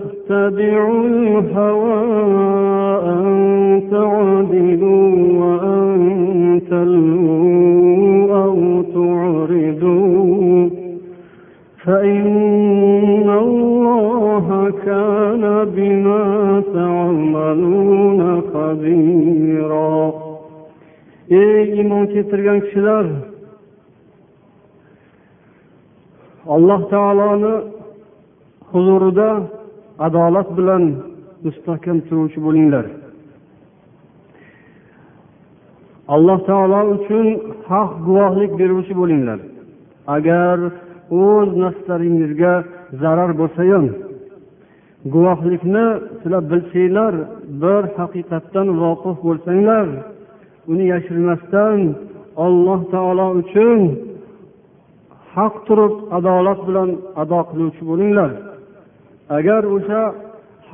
الهوى أن تعدلوا وأن تلووا أو تعرضوا فإن الله كان بما تعملون خبيرا. Ey iymon keltirgan kishilar adolat bilan mustahkam turuvchi bo'linglar. Alloh taolo uchun haq guvohlik beruvchi bo'linglar. Agar o'z nafslaringizga zarar bo'lsa ham guvohlikni sizlar bilsanglar bir haqiqatdan voqif bo'lsanglar uni yashirmasdan alloh taolo uchun haq turib adolat bilan ado qiluvchi bo'linglar. Agar o'sha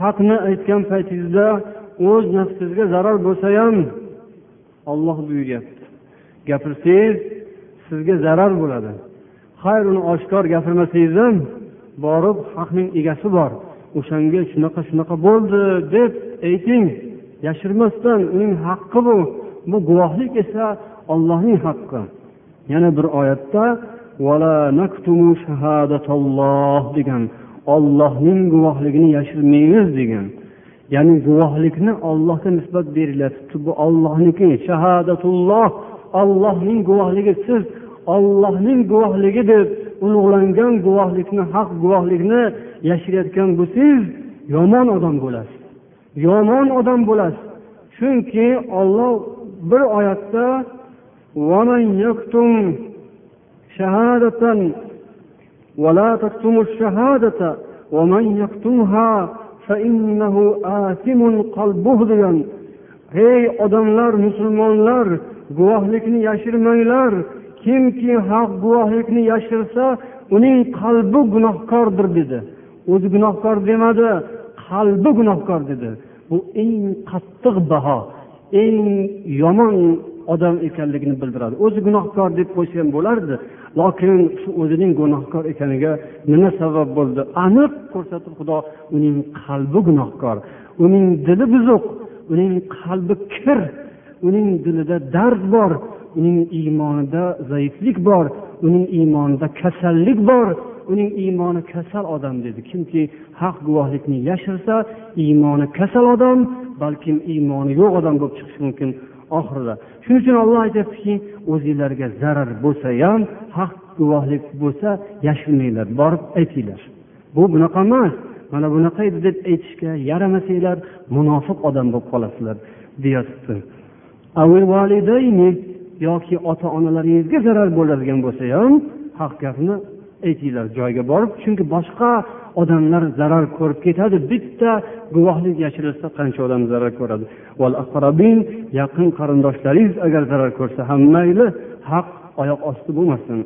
haqni aytgan paytingizda o'z nafsingizga zarar bo'lsa ham olloh buyuryapti. Gapirsangiz sizga zarar bo'ladi. Xayr uni oshkor gapirmasangiz ham borib haqning egasi bor. O'shanga shunaqa shunaqa bo'ldi deb ayting. Yashirmasdan uning haqqi bu. Bu guvohlik esa ollohning haqqi. Yana bir oyatda degan ollohning guvohligini yashirmaymiz degan. Ya'ni guvohlikni ollohga nisbat berilyapti. Bu ollohniki shahodatulloh ollohning guvohligi siz ollohning guvohligi deb ulug'langan guvohlikni haq guvohlikni yashirayotgan bo'lsangiz yomon odam bo'lasiz. Yomon odam bo'lasiz. Chunki olloh bir oyatda ولا تكتموا الشهادة ومن يكتمها فإنه آثم قلبه degan hey odamlar musulmonlar guvohlikni yashirmanglar kimki haq guvohlikni yashirsa uning qalbi gunohkordir dedi o'zi gunohkor demadi qalbi gunohkor dedi bu eng qattiq baho eng yomon odam ekanligini bildiradi. O'zi gunohkor deb qo'ysa bo'lardi lokin shu o'zining gunohkor ekaniga nima sabab bo'ldi? Aniq ko'rsatib xudo uning qalbi gunohkor uning dili buzuq uning qalbi kir uning dilida dard bor uning iymonida zaiflik bor uning iymonida kasallik bor uning iymoni kasal odam dedi. Kimki haq guvohlikni yashirsa iymoni kasal odam balkim iymoni yo'q odam bo'lib chiqishi mumkin. Oxirida. Shuning uchun olloh aytyaptiki o'zinglarga zarar bo'lsa ham haq guvohlik bo'lsa yashirmanglar borib aytinglar. Bu bunaqa emas. Mana bunaqa edi deb aytishga yaramasanglar munofiq odam bo'lib qolasizlar deyapti. Yoki ota onalaringizga zarar bo'ladigan bo'lsa ham haq gapni aytinglar joyiga borib chunki boshqa odamlar zarar ko'rib ketadi bitta guvohlik yashirilsa qancha odam zarar ko'radi. Yaqin qarindoshlaringiz agar zarar ko'rsa ham mayli haq oyoq osti bo'lmasin.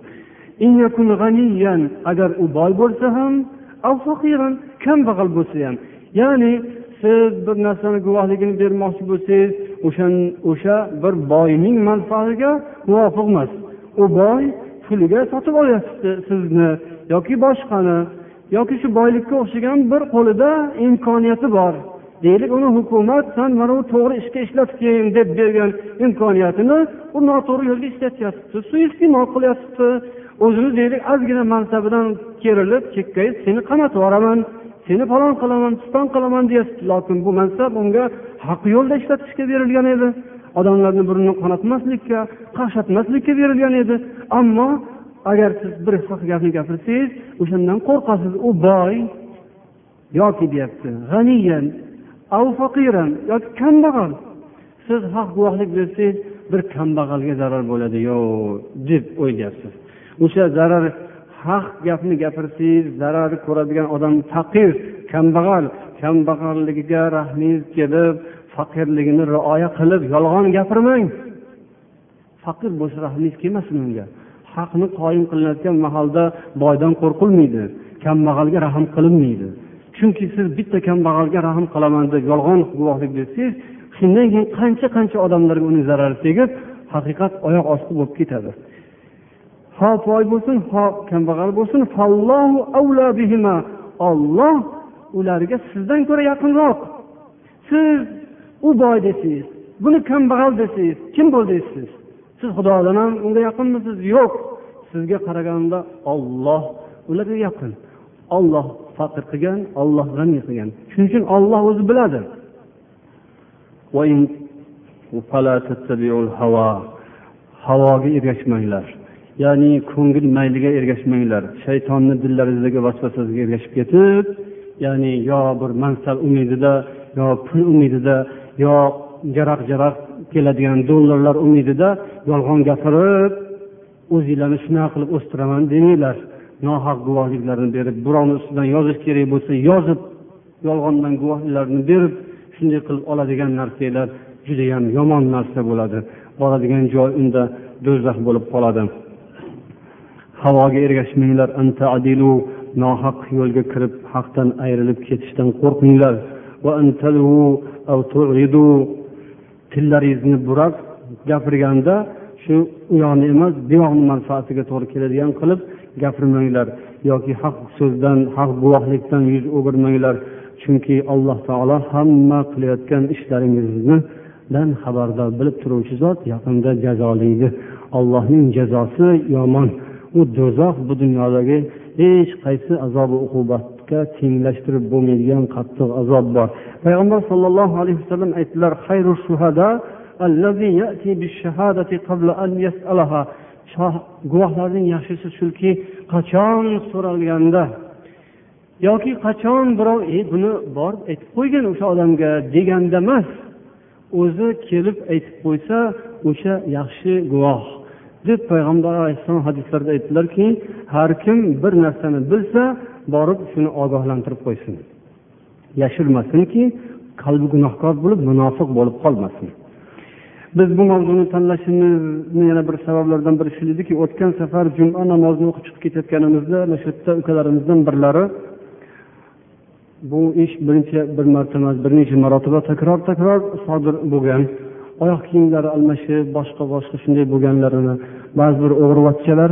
Agar u boy bo'lsa ham kambag'al bo'lsa ham. Ya'ni siz bir narsani guvohligini bermoqchi bo'lsangiz o'sha o'sha bir boyning manfaatiga muvofiq emas. U boy puliga sotib olyapti sizni. Yoki boshqani yoki shu boylikka o'xshagan bir qo'lida imkoniyati bor. Deylik uni hukumat san mana bu to'g'ri ishga ishlatgin deb bergan imkoniyatini u noto'g'ri yo'lga ishlatyapti suiiste'mol qilyapti. O'zini deylik ozgina mansabidan kerilib chekkayib seni qamatib yuboraman seni falon qilaman piston qilaman deyapti. Lokin bu mansab unga haq yo'lda ishlatishga berilgan edi. Odamlarni burnini qonatmaslikka qaqshatmaslikka berilgan edi. Ammo agar siz bir haq gapni gapirsangiz o'shandan qo'rqasiz. U boy yoki deyapti g'aniyan faqiran yoki kambag'al. Siz haq guvohlik bersangiz bir kambag'alga zarar bo'ladi. Yo deb o'ylayapsiz. O'sha zarar haq gapni gapirsangiz zarar ko'radigan odam faqir kambag'al kambag'alligiga rahmingiz kelib faqirligini rioya qilib yolg'on gapirmang. Faqir bo'lsa rahmingiz kelmasin unga. Haqni qoyim qilinayotgan mahalda boydan qo'rqilmaydi kambag'alga rahm qilinmaydi. Chunki siz bitta kambag'alga rahm qilaman deb yolg'on guvohlik bersangiz shundan keyin qancha qancha odamlarga uning zarari tegib haqiqat oyoq osti bo'lib ketadi. Ho boy bo'lsin ho kambag'al bo'lsin. Olloh ularga sizdan ko'ra yaqinroq. Siz u boy desangiz buni kambag'al desangiz kim bo'ldingiz siz siz xudodan ham unga yaqinmisiz yo'q. Sizga qaraganda olloh ularga yaqin olloh faqir qilgan olloh g'ani qilgan. Shuning uchun olloh o'zi biladi. Havoga ergashmanglar. Ya'ni ko'ngil mayliga ergashmanglar. Shaytonni dillaringizdagi vasvasasiga ergashib ketib ya'ni yo bir mansab umidida yo pul umidida yo jaraq jaraq keladigan dollarlar umidida yolg'on gapirib o'zinglarni shunaqa qilib o'stiraman demanglar. Nohaq guvohliklarni berib birovni ustidan yozish kerak bo'lsa yozib yolg'ondan guvohliklarni berib shunday qilib oladigan narsanglar judayam yomon narsa bo'ladi. Boradigan joy unda do'zax bo'lib qoladi. Havoga ergashmanglar nohaq yo'lga kirib haqdan ayrilib ketishdan qo'rqmanglar tillaringizni burab gapirganda shu u yoqni emas bu yoqni manfaatiga to'g'ri keladigan qilib gapirmanglar yoki haq so'zdan haq guvohlikdan yuz o'girmanglar chunki alloh taolo hamma qilayotgan ishlaringizdan xabardor bilib turuvchi zot yaqinda jazolaydi allohning jazosi yomon u do'zax bu dunyodagi hech qaysi azobi azobga tenglashtirib bo'lmaydigan qattiq azob bor. Payg'ambar sollallohu alayhi vasallam aytdilar xayru shuhada guvohlarning yaxshisi shuki qachon so'ralganda yoki qachon birov e buni borib aytib qo'ygin o'sha odamga deganda emas o'zi kelib aytib qo'ysa o'sha yaxshi guvoh. deb payg'ambar alayhissalom hadislarida aytdilarki har kim bir narsani bilsa borib shuni ogohlantirib qo'ysin. Yashirmasinki qalbi gunohkor bo'lib munofiq bo'lib qolmasin. Biz bu mavzuni tanlashimizni yana bir sabablardan biri shu ediki o'tgan safar juma namozini o'qib chiqib ketayotganimizda mana shu yerda ukalarimizdan birlari bu ish birinchi bir marta emas bir necha marotaba takror takror sodir bo'lgan. Oyoq kiyimlari almashib boshqa boshqa shunday bo'lganlarini ba'zi bir o'g'rivachchalar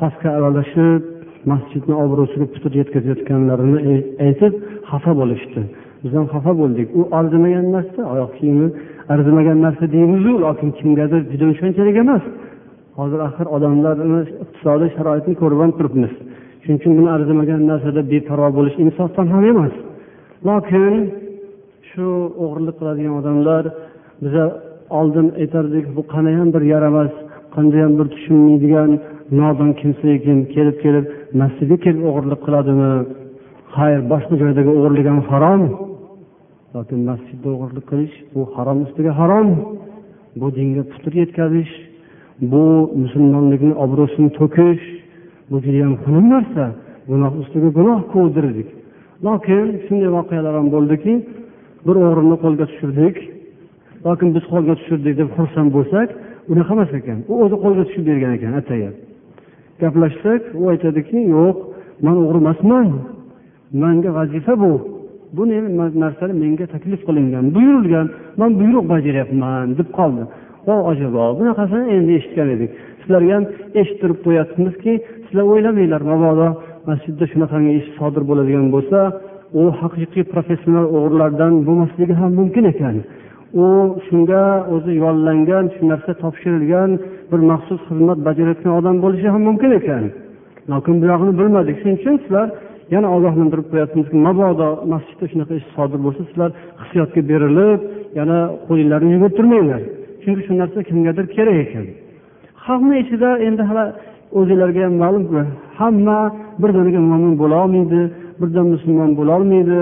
safga aralashib masjidni obro'siga putur yetkazayotganlarini e, aytib xafa bo'lishdi. Biz ham xafa bo'ldik. U arzimagan narsa oyoq kiyimi arzimagan narsa deymizu lokin kimgadir juda shunchalik emas. Hozir axir odamlarni iqtisodiy sharoitini ko'rib ham turibmiz. Shuning uchun buni arzimagan narsada beparvo bo'lish insofdan ham emas. Lokin shu o'g'irlik qiladigan odamlar biza oldin aytardik bu qanayam bir yaramas qandayyam bir tushunmaydigan nodon kimsa ekan kelib kelib masjidga kelib o'g'irlik qiladimi? Xayr boshqa joydagi o'g'irlik ham harom. Lokin masjidda o'g'irlik qilish bu harom ustiga harom. Bu dinga putur yetkazish bu musulmonlikni obro'sini to'kish bu judayam xunuk narsa. Gunoh ustiga gunoh quvdirdik. Lokin shunday voqealar ham bo'ldiki bir o'g'rini qo'lga tushirdik. Lokin biz qo'lga tushirdik deb xursand bo'lsak unaqa emas ekan. U o'zi qo'lga tushib bergan ekan atayin gaplashsak u aytadiki yo'q man o'g'ri emasman manga vazifa bu. Bu narsani menga taklif qilingan buyurilgan man buyruq bajaryapman deb qoldi. O ajabo bunaqasini endi eshitgan edik. Sizlarga ham eshittirib qo'yapmizki sizlar o'ylamanglar mabodo masjidda shunaqangi ish sodir bo'ladigan bo'lsa u haqiqiy professional o'g'irlardan bo'lmasligi ham mumkin ekan. U shunga o'zi yollangan shu narsa topshirilgan bir maxsus xizmat bajarayotgan odam bo'lishi ham mumkin ekan. Lokin buyog'ini bilmadik. Shuning uchun sizlar yana ogohlantirib qo'yapmizki mabodo masjidda shunaqa ish sodir bo'lsa sizlar hissiyotga berilib yana qo'linglarni yuvib turmanglar. Chunki shu narsa kimgadir kerak ekan. Xalqni ichida endi hali o'zinglarga ham ma'lumku hamma birdaniga mo'min bo'lolmaydi birdan musulmon bo'lolmaydi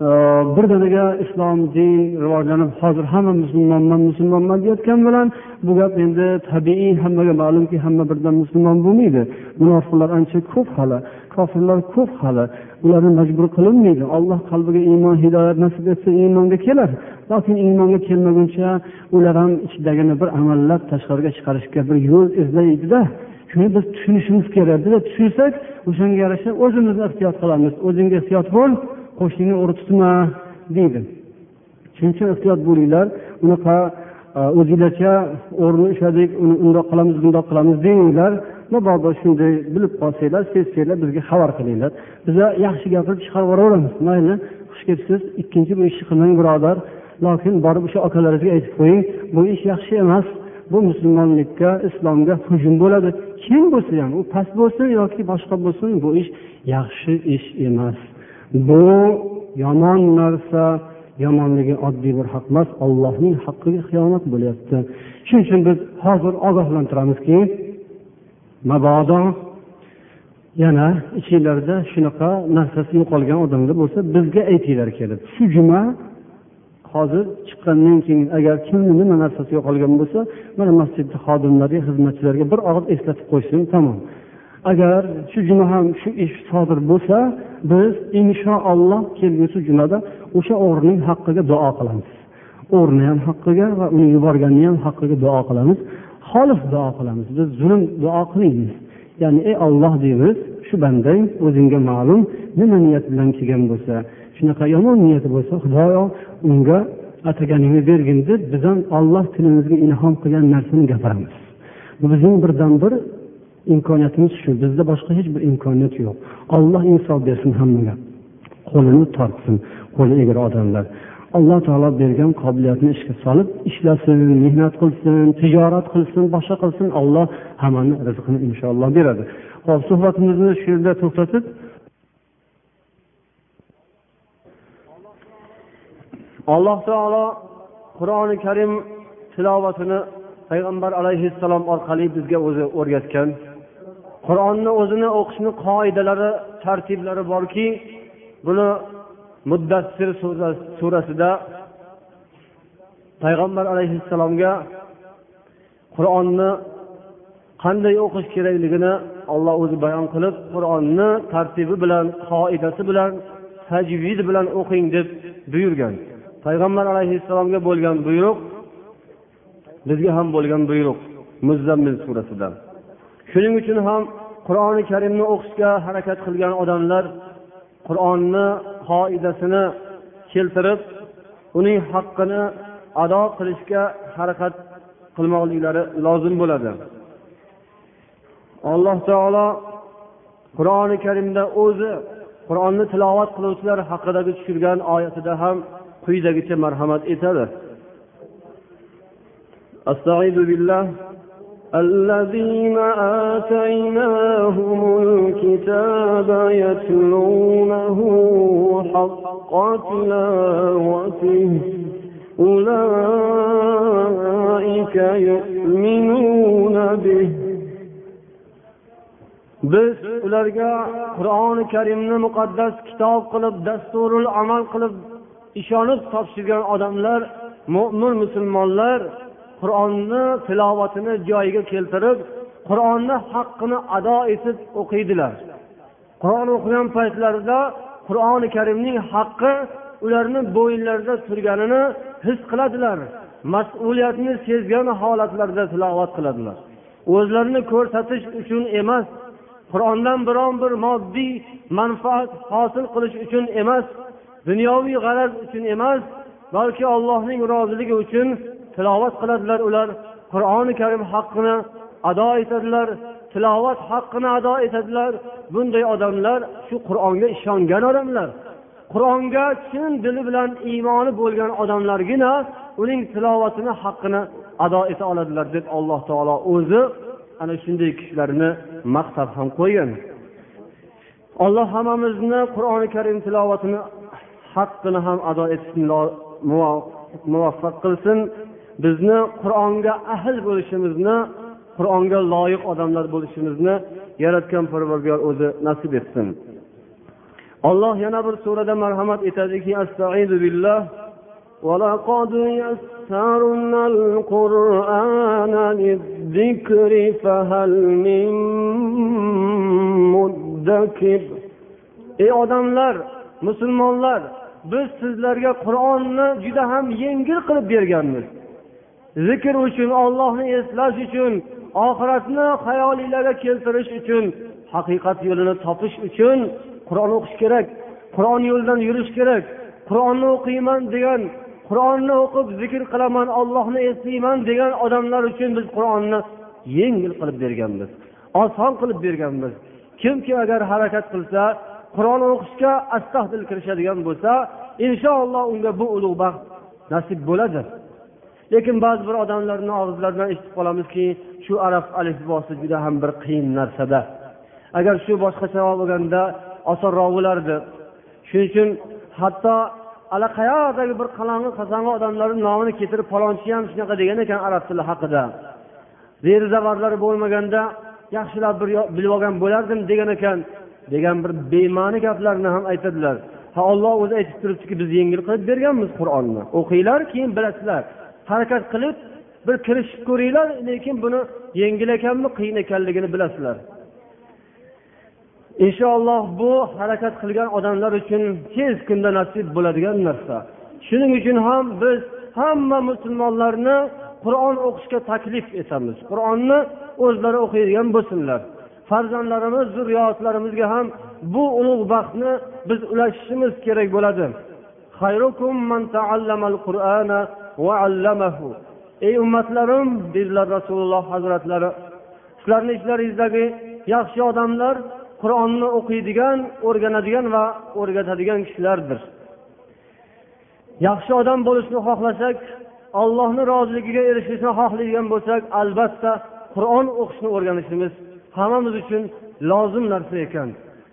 birdaniga islom din rivojlanib hozir hamma musulmonman musulmonman deyotgan bilan bu gap endi tabiiy hammaga ma'lumki hamma birdan musulmon bo'lmaydi. Munofiqlar ancha ko'p hali kofirlar ko'p hali. Ularni majbur qilinmaydi. Alloh qalbiga iymon hidoyat nasib etsa iymonga kelar. Lokin iymonga kelmaguncha ular ham ichidagini bir amallab tashqariga chiqarishga bir yo'l izlaydida. Shuni biz tushunishimiz kerak. Biz tushunsak o'shanga yarasha o'zimiz ehtiyot qilamiz. O'zingga ehtiyot bo'l. Qo'shningni o'g'ri tutma deydi. Shuning uchun ehtiyot bo'linglar unaqa e, o'zinglarcha o'g'rini ushladik uni undoq qilamiz bundoq qilamiz demanglar mabodo shunday bilib qolsanglar sezsanglar bizga xabar qilinglar. Biza yaxshi gapirib chiqarib yuboraveramiz. Mayli xush kelibsiz. Ikkinchi bu ishni qilmang birodar. Lokin borib o'sha akalaringizga aytib qo'ying bu ish yaxshi emas. Bu musulmonlikka islomga hujum bo'ladi. Kim bo'lsa ham u past bo'lsin yoki boshqa bo'lsin bu ish yaxshi ish emas. Bu yomon narsa yomonligi oddiy bir haq emas allohning haqqiga xiyonat bo'lyapti. Shuning uchun biz hozir ogohlantiramizki mabodo yana ichinglarda shunaqa narsasi yo'qolgan odamlar bo'lsa bizga aytinglar kelib. Shu juma hozir chiqqandan keyin agar kimni nima narsasi yo'qolgan bo'lsa mana masjidni xodimlariga xizmatchilarga bir og'iz eslatib qo'ysin tamom. Agar shu juma ham shu ish sodir bo'lsa biz inshaalloh kelgusi jumada o'sha o'g'rining haqqiga duo qilamiz. O'g'rini ham haqqiga va uni yuborganni ham haqqiga duo qilamiz. Xolis duo qilamiz. Biz zulm duo qilmaymiz. Ya'ni ey olloh deymiz. Shu bandang o'zingga ma'lum nima niyat bilan kelgan bo'lsa shunaqa yomon niyati bo'lsa xudoyo unga ataganingni bergin deb biz ham olloh tilimizga ilhom qilgan narsani gapiramiz. Bu bizning birdan bir imkoniyatimiz shu. Bizda boshqa hech bir imkoniyat yo'q. Olloh insof bersin hammaga. Qo'lini tortsin qo'li egri odamlar. Alloh taolo bergan qobiliyatni ishga solib ishlasin mehnat qilsin tijorat qilsin boshqa qilsin. Alloh hammani rizqini inshaalloh beradi. Hop suhbatimizni shu yerda to'xtatib. Alloh taolo qur'oni karim tilovatini payg'ambar alayhissalom orqali bizga o'zi o'rgatgan. Qur'onni o'zini o'qishni qoidalari tartiblari borki buni muddassir surasida payg'ambar alayhissalomga qur'onni qanday o'qish kerakligini olloh o'zi bayon qilib qur'onni tartibi bilan qoidasi bilan tajvid bilan o'qing deb buyurgan. Payg'ambar alayhissalomga bo'lgan buyruq bizga ham bo'lgan buyruq. Muzzammil surasida. shuning uchun ham qur'oni karimni o'qishga harakat qilgan odamlar qur'onni qoidasini keltirib uning haqqini ado qilishga harakat qilmoqliklari lozim bo'ladi alloh taolo qur'oni karimda o'zi qur'onni tilovat qiluvchilar haqidagi tushirgan oyatida ham quyidagicha marhamat etadi استعيذ بالله الذين آتيناهم الكتاب يتلونه حق تلاوته أولئك يؤمنون به biz ularga qur'oni karimni muqaddas kitob qilib dasturul amal qilib ishonib topshirgan odamlar mo'min musulmonlar qur'onni tilovatini joyiga keltirib qur'onni haqqini ado etib o'qiydilar. Qur'on o'qigan paytlarida qur'oni karimning haqqi ularni bo'yinlarida turganini his qiladilar mas'uliyatni sezgan holatlarda tilovat qiladilar. O'zlarini ko'rsatish uchun emas qur'ondan biron bir moddiy manfaat hosil qilish uchun emas dunyoviy g'araz uchun emas balki allohning roziligi uchun tilovat qiladilar ular qur'oni karim haqqini ado etadilar tilovat haqqini ado etadilar. Bunday odamlar shu qur'onga ishongan odamlar. Qur'onga chin dili bilan iymoni bo'lgan odamlargina uning tilovatini haqqini ado eta oladilar deb alloh taolo o'zi ana shunday kishilarni maqtab ham qo'ygan. Alloh hammamizni qur'oni karim tilovatini haqqini ham ado etishni muvaffaq qilsin. bizni qur'onga ahl bo'lishimizni qur'onga loyiq odamlar bo'lishimizni yaratgan parvardigor o'zi nasib etsin olloh yana bir surada marhamat etadiki astaizu billah ولقد يسرنا القرآن للذكر فهل من مدكر ey odamlar musulmonlar biz sizlarga qur'onni juda ham yengil qilib berganmiz Zikr uchun ollohni eslash uchun oxiratni hayolinglarga keltirish uchun haqiqat yo'lini topish uchun qur'on o'qish kerak qur'on yo'lidan yurish kerak qur'onni o'qiyman degan qur'onni o'qib zikr qilaman ollohni eslayman degan odamlar uchun biz qur'onni yengil qilib berganmiz oson qilib berganmiz. Kimki agar harakat qilsa qur'on o'qishga astahdil kirishadigan bo'lsa inshaalloh unga bu ulug' baxt nasib bo'ladi. Lekin ba'zi bir odamlarni og'izlaridan eshitib qolamizki shu arab alifbosi juda ham bir qiyin narsada. Agar shu boshqacha bo'lganda osonroq bo'lardi shuning uchun hatto allaqayerdagi bir qalang'i qasang'i odamlarni nomini keltirib palonchi ham shunaqa degan ekan arab tili haqida. Zavarlari bo'lmaganda yaxshilab bir bilib olgan bo'lardim degan ekan degan bir bema'ni gaplarni ham aytadilar. Ha olloh o'zi aytib turibdiki biz yengil qilib berganmiz qur'onni. O'qinglar keyin bilasizlar. Harakat qilib bir kirishib ko'ringlar lekin buni yengil ekanmi qiyin ekanligini bilasizlar. Inshaalloh bu harakat qilgan odamlar uchun tez kunda nasib bo'ladigan narsa. Shuning uchun ham biz hamma musulmonlarni qur'on o'qishga taklif etamiz. Qur'onni o'zlari o'qiydigan bo'lsinlar. Farzandlarimiz zurriyotlarimizga ham bu ulug' baxtni biz ulashishimiz kerak bo'ladi. Ey ummatlarim dedilar rasululloh hazratlari sizlarni ichlaringizdagi yaxshi odamlar qur'onni o'qiydigan o'rganadigan va o'rgatadigan kishilardir. Yaxshi odam bo'lishni xohlasak allohni roziligiga erishishni xohlaydigan bo'lsak albatta qur'on o'qishni o'rganishimiz hammamiz uchun lozim narsa ekan.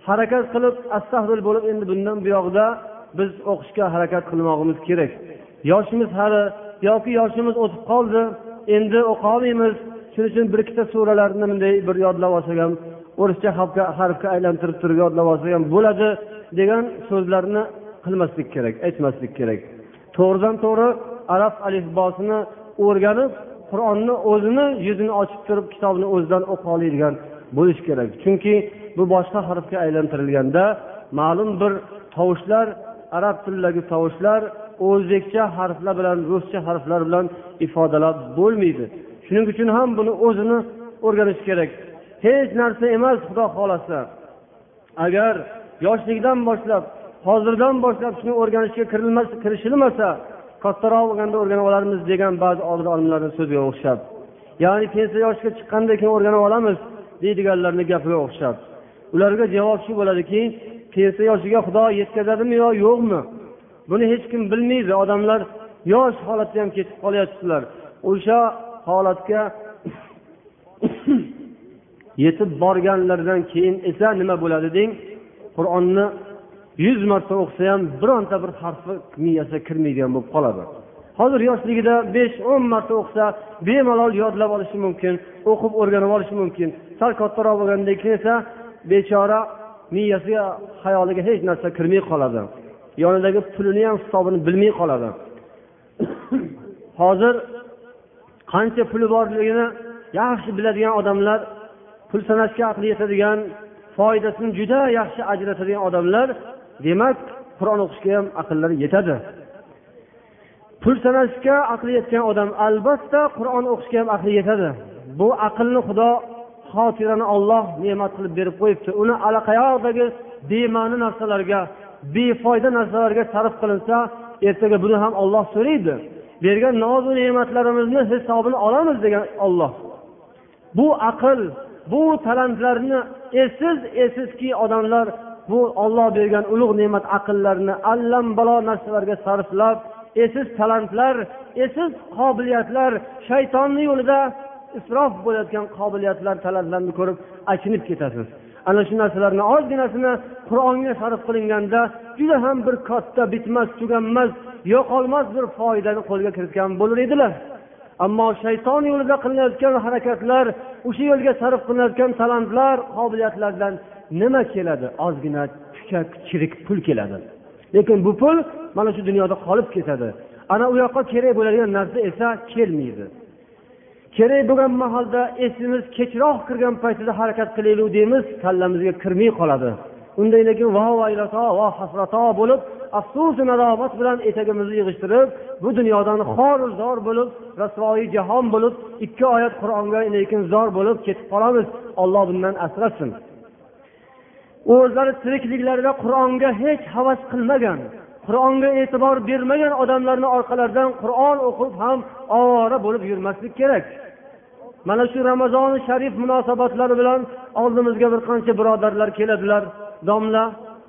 Harakat qilib astahdil bo'lib endi bundan buyog'ida biz o'qishga harakat qilmog'imiz kerak. Yoshimiz hali yoki yoshimiz o'tib qoldi endi o'qolmaymiz. Shuning uchun bir ikkita suralarni bunday bir yodlab olsak ham o'rischa harfga harfga aylantirib turib yodlab olsak ham bo'ladi degan so'zlarni qilmaslik kerak aytmaslik kerak. To'g'ridan to'g'ri arab alifbosini o'rganib qur'onni o'zini yuzini ochib turib kitobni o'zidan o'qiy oladigan bo'lish kerak. Chunki bu boshqa harfga aylantirilganda ma'lum bir tovushlar arab tilidagi tovushlar o'zbekcha harflar bilan ruscha harflar bilan ifodalab bo'lmaydi. Shuning uchun ham buni o'zini o'rganish kerak. Hech narsa emas xudo xohlasa. Agar yoshlikdan boshlab hozirdan boshlab shuni o'rganishga kirishilmasa kattaroq bo'lganda o'rganib olarmiz degan ba'zi olim olimlarni so'ziga o'xshab. Ya'ni pensiya yoshiga chiqqandan keyin o'rganib olamiz deydiganlarni gapiga o'xshab. Ularga javob shu bo'ladiki pensiya yoshiga xudo yetkazadimi yo yo'qmi? Buni hech kim bilmaydi. Odamlar yosh holatda ham ketib qolyaptilar o'sha holatga yetib borganlaridan keyin esa nima bo'ladi deng? Qur'onni yuz marta o'qisa ham bironta bir harfi miyasiga kirmaydigan bo'lib qoladi. Hozir yoshligida besh o'n marta o'qisa bemalol yodlab olishi mumkin o'qib o'rganib olishi mumkin. Sal kattaroq bo'lgandan keyin esa bechora miyasiga xayoliga hech narsa kirmay qoladi. Yonidagi pulini ham hisobini bilmay qoladi. Hozir qancha puli borligini yaxshi biladigan odamlar pul sanashga aqli yetadigan foydasini juda yaxshi ajratadigan odamlar demak qur'on o'qishga ham aqllari yetadi. Pul sanashga aqli yetgan odam albatta qur'on o'qishga ham aqli yetadi. Bu aqlni xudo xotirani olloh ne'mat qilib berib qo'yibdi. Uni allaqayoqdagi bema'ni narsalarga befoyda narsalarga sarf qilinsa ertaga buni ham olloh so'raydi. Bergan nozu ne'matlarimizni hisobini olamiz degan olloh bu aql bu talantlarni esiz esizki odamlar bu olloh bergan ulug' ne'mat aqllarni allambalo narsalarga sarflab esiz talantlar esiz qobiliyatlar shaytonni yo'lida isrof bo'layotgan qobiliyatlar talantlarni ko'rib achinib ketasiz. Ana shu narsalarni ozginasini qur'onga sarf qilinganda juda ham bir katta bitmas tuganmas yo'qolmas bir foydani qo'lga kiritgan bo'lar edilar. Ammo shayton yo'lida qilinayotgan harakatlar o'sha yo'lga sarf qilinayotgan talantlar qobiliyatlardan nima keladi? Ozgina kuchak chirik pul keladi. Lekin bu pul mana shu dunyoda qolib ketadi. Ana u yoqqa kerak bo'ladigan narsa esa kelmaydi. Kerak bo'lgan mahalda esimiz kechroq kirgan paytida harakat qilaylik deymiz kallamizga kirmay qoladi. Undan keyin vo vaylato vo hasrato bo'lib afsusu nadomat bilan etagimizni yig'ishtirib bu dunyodan xoru zor bo'lib rasvoyi jahon bo'lib ikki oyat qur'onga lekin zor bo'lib ketib qolamiz. Olloh bundan asrasin. O'zlari tirikliklarida qur'onga hech havas qilmagan. Qur'onga e'tibor bermagan odamlarni orqalaridan qur'on o'qib ham ovora bo'lib yurmaslik kerak. Mana shu ramazoni sharif munosabatlari bilan oldimizga bir qancha birodarlar keladilar. Domla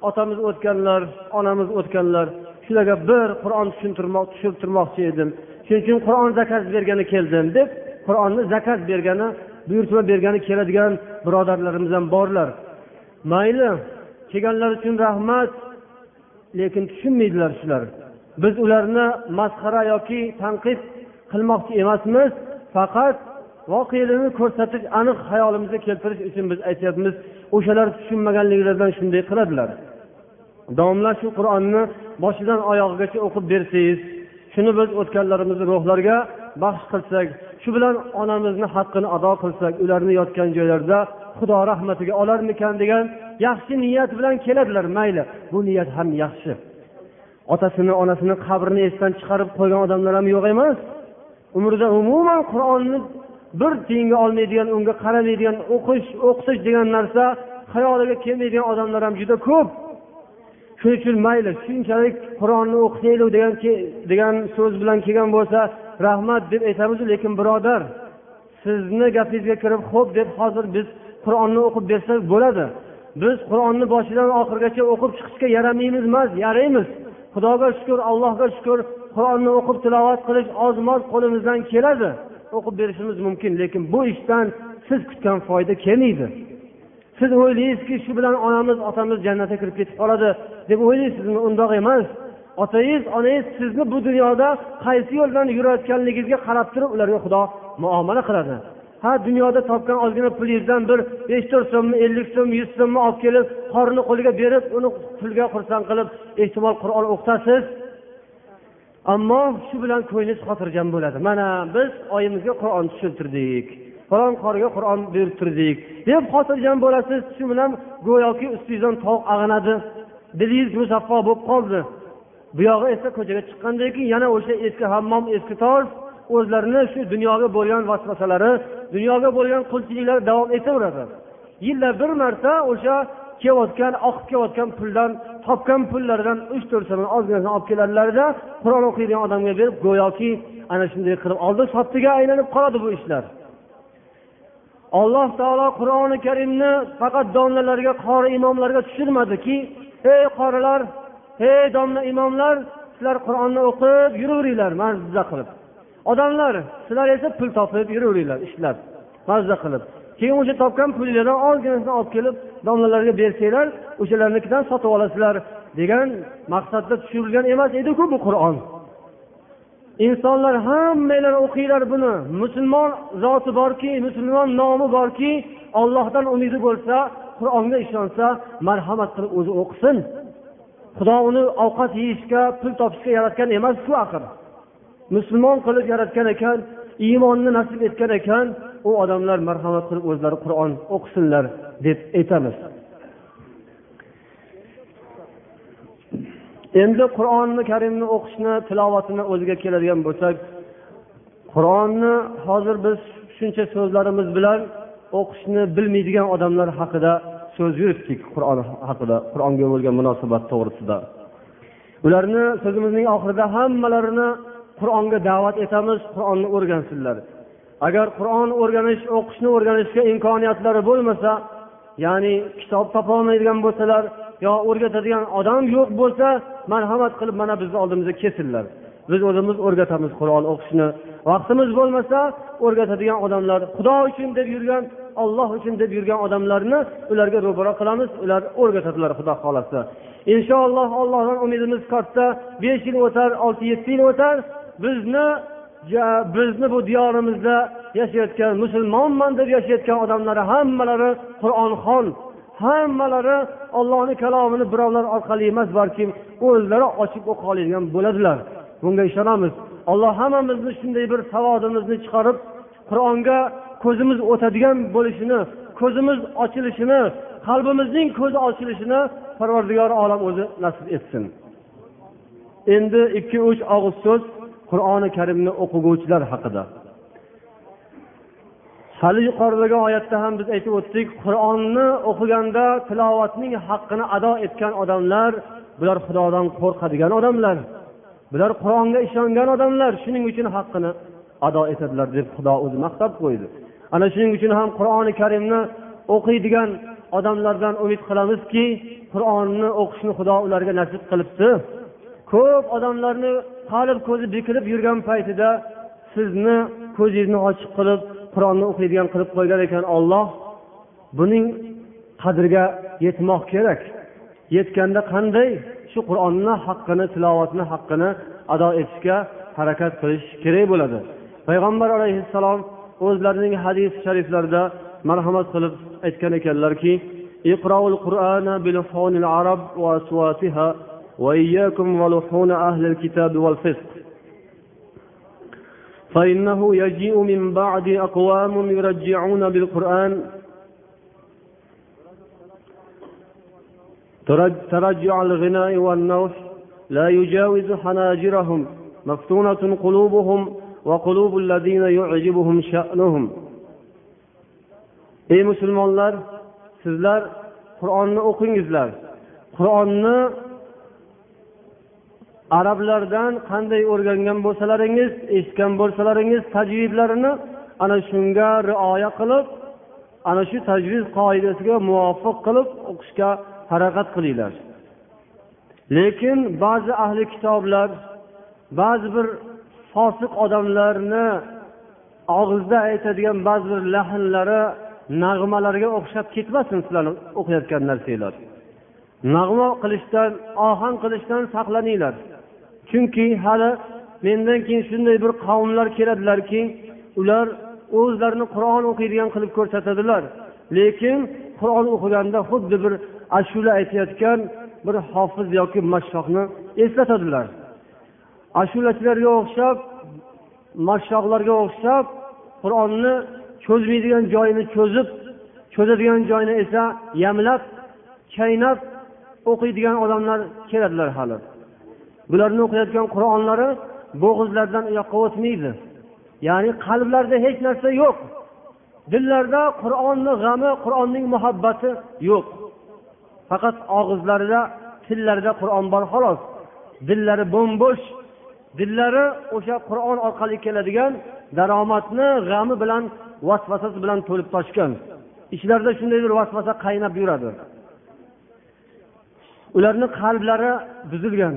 otamiz o'tganlar onamiz o'tganlar. Shularga bir qur'on tushuntirmoq tushuntirmoqchi edim. Shuning uchun qur'on zakaz bergani keldim deb qur'onni zakaz bergani buyurtma bergani keladigan birodarlarimiz ham borlar. Mayli kelganlar uchun rahmat. Lekin tushunmaydilar shular biz ularni masxara yoki tanqid qilmoqchi emasmiz faqat voqelikni ko'rsatib aniq hayolimizga keltirish uchun biz aytyapmiz o'shalar tushunmaganliklaridan shunday qiladilar. Domla shu qur'onni boshidan oyog'igacha o'qib bersangiz shuni biz o'tganlarimizni ruhlariga baxsh qilsak shu bilan onamizni haqqini ado qilsak ularni yotgan joylarida xudo rahmatiga olarmikan degan yaxshi niyat bilan keladilar mayli. Bu niyat ham yaxshi. Otasini onasini qabrini esdan chiqarib qo'ygan odamlar ham yo'q emas. Umrida umuman qur'onni bir tiyinga olmaydigan unga qaramaydigan o'qish o'qitish degan narsa xayoliga kelmaydigan odamlar ham juda ko'p. Shuning uchun mayli shunchalik qur'onni o'qitaylik degan degan so'z bilan kelgan bo'lsa rahmat deb aytamiz lekin birodar sizni gapingizga kirib ho'p deb hozir biz qur'onni o'qib bersa bo'ladi. Biz qur'onni boshidan oxirigacha o'qib chiqishga yaramaymiz emas yaraymiz. Xudoga shukur allohga shukur qur'onni o'qib tilovat qilish oz moz qo'limizdan keladi. O'qib berishimiz mumkin lekin bu ishdan siz kutgan foyda kelmaydi. Siz o'ylaysizki shu bilan onamiz otamiz jannatga kirib ketib qoladi deb o'ylaysizmi? Undoq emas. Otangiz onangiz sizni bu dunyoda qaysi yo'l bilan yurayotganligingizga qarab turib ularga xudo muomala qiladi. Ha dunyoda topgan ozgina pulingizdan bir besh to'rt so'mmi ellik so'm yuz so'mni olib kelib qorini qo'liga berib uni pulga xursand qilib ehtimol qur'on o'qitasiz. Ammo shu bilan ko'nglingiz xotirjam bo'ladi. Mana biz oyimizga qur'on tushuntirdik falon qoriga qur'on berib turdik. Deb xotirjam bo'lasiz shu bilan go'yoki ustingizdan tovuq ag'anadi. Dilingiz musaffo bo'lib qoldi. Buyog'i esa ko'chaga chiqqandan keyin yana o'sha eski hammom eski tosh o'zlarini shu dunyoga bo'lgan vasvasalari dunyoga bo'lgan qulchiliklar davom etaveradi yilda bir marta o'sha kelayotgan oqib kelayotgan puldan topgan pullaridan uch to'rttasini ozginasini olib keladilarda qur'on o'qiydigan odamga berib go'yoki ana shunday qilib oldi sotdiga aylanib qoladi bu ishlar. Alloh taolo qur'oni karimni faqat domlalarga qori imomlarga tushirmadiki ey qorilar ey domla imomlar sizlar qur'onni o'qib yuraveringlar mazza qilib. Odamlar sizlar esa pul topib yuraveringlar ishlab mazza qilib. Keyin o'sha topgan pulinglardan ozginasini olib kelib domlalarga bersanglar o'shalarnikidan sotib olasizlar degan maqsadda tushirilgan emas ediku bu qur'on. Insonlar hammanglar o'qinglar buni. Musulmon zoti borki musulmon nomi borki ollohdan umidi bo'lsa qur'onga ishonsa marhamat qilib o'zi o'qisin. Xudo uni ovqat yeyishga pul topishga yaratgan emasku axir. Musulmon qilib yaratgan ekan iymonni nasib etgan ekan u odamlar marhamat qilib o'zlari qur'on o'qisinlar deb aytamiz. Endi qur'onni karimni o'qishni tilovatini o'ziga keladigan bo'lsak qur'onni hozir biz shuncha so'zlarimiz bilan o'qishni bilmaydigan odamlar haqida so'z yuritdik qur'on haqida qur'onga bo'lgan munosabat to'g'risida. Ularni so'zimizning oxirida hammalarini qur'onga da'vat etamiz qur'onni o'rgansinlar. Agar qur'on o'rganish o'qishni o'rganishga imkoniyatlari bo'lmasa ya'ni kitob topolmaydigan bo'lsalar yo o'rgatadigan odam yo'q bo'lsa marhamat qilib mana bizni oldimizga kelsinlar. Biz o'zimiz o'rgatamiz qur'on o'qishni. Vaqtimiz bo'lmasa o'rgatadigan odamlar xudo uchun deb yurgan olloh uchun deb yurgan odamlarni ularga ro'baro qilamiz ular o'rgatadilar xudo xohlasa. Inshaalloh ollohdan umidimiz katta besh yil o'tar olti yetti yil o'tar bizni bizni bu diyorimizda yashayotgan musulmonman deb yashayotgan odamlar hammalari qur'onxon hammalari ollohni kalomini birovlar orqali emas balkim o'zlari ochib o'qiy oladigan bo'ladilar. Bunga ishonamiz. Alloh hammamizni shunday bir savodimizni chiqarib qur'onga ko'zimiz o'tadigan bo'lishini ko'zimiz ochilishini qalbimizning ko'zi ochilishini parvardigor olam o'zi nasib etsin. Endi ikki uch og'iz so'z. Qur'oni karimni o'qiguvchilar haqida. Hali yuqoridagi oyatda ham biz aytib o'tdik qur'onni o'qiganda tilovatning haqqini ado etgan odamlar bular xudodan qo'rqadigan odamlar bular qur'onga ishongan odamlar shuning uchun haqqini ado etadilar deb xudo o'zi maqtab qo'ydi. Ana shuning uchun ham qur'oni karimni o'qiydigan odamlardan umid qilamizki qur'onni o'qishni xudo ularga nasib qilibdi. Ko'p odamlarni qalb ko'zi bekilib yurgan paytida sizni ko'zingizni ochiq qilib qur'onni o'qiydigan qilib qo'ygan ekan olloh buning qadriga yetmoq kerak. Yetganda qanday shu qur'onni haqqini tilovatni haqqini ado etishga harakat qilish kerak bo'ladi. Payg'ambar alayhissalom o'zlarining hadis shariflarida marhamat qilib aytgan ekanlarki وإياكم ولحون أهل الكتاب والفسق. فإنه يجيء من بعد أقوام يرجعون بالقرآن. ترجع الغناء والنوح لا يجاوز حناجرهم مفتونة قلوبهم وقلوب الذين يعجبهم شأنهم. ey musulmonlar sizlar qur'onni o'qingizlar qur'onni arablardan qanday o'rgangan bo'lsalaringiz eshitgan bo'lsalaringiz tajvidlarini ana shunga rioya qilib ana shu tajvid qoidasiga muvofiq qilib o'qishga harakat qilinglar. Lekin ba'zi ahli kitoblar ba'zi bir fosiq odamlarni og'izda aytadigan ba'zi bir lahnlari nag'malarga o'xshab ketmasin sizlarni o'qiyotgan narsanglar nag'ma qilishdan ohang qilishdan saqlaninglar. Chunki hali mendan keyin shunday bir qavmlar keladilarki ular o'zlarini qur'on o'qiydigan qilib ko'rsatadilar. Lekin qur'on o'qiganda xuddi bir ashula aytayotgan bir hofiz yoki mashshoqni eslatadilar. Ashulachilarga o'xshab mashshoqlarga o'xshab qur'onni cho'zmaydigan joyini cho'zib cho'zadigan joyini esa yamlab chaynab o'qiydigan odamlar keladilar hali. Bularni o'qiyotgan qur'onlari bo'g'izlardan u yoqqa o'tmaydi. Ya'ni qalblarida hech narsa yo'q. Dillarda qur'onni g'ami qur'onning muhabbati yo'q. Faqat og'izlarida tillarida qur'on bor xolos. Dillari bo'mbo'sh dillari o'sha qur'on orqali keladigan daromadni g'ami bilan vasvasasi bilan to'lib toshgan. Ichlarida shunday bir vasvasa qaynab yuradi. Ularni qalblari buzilgan.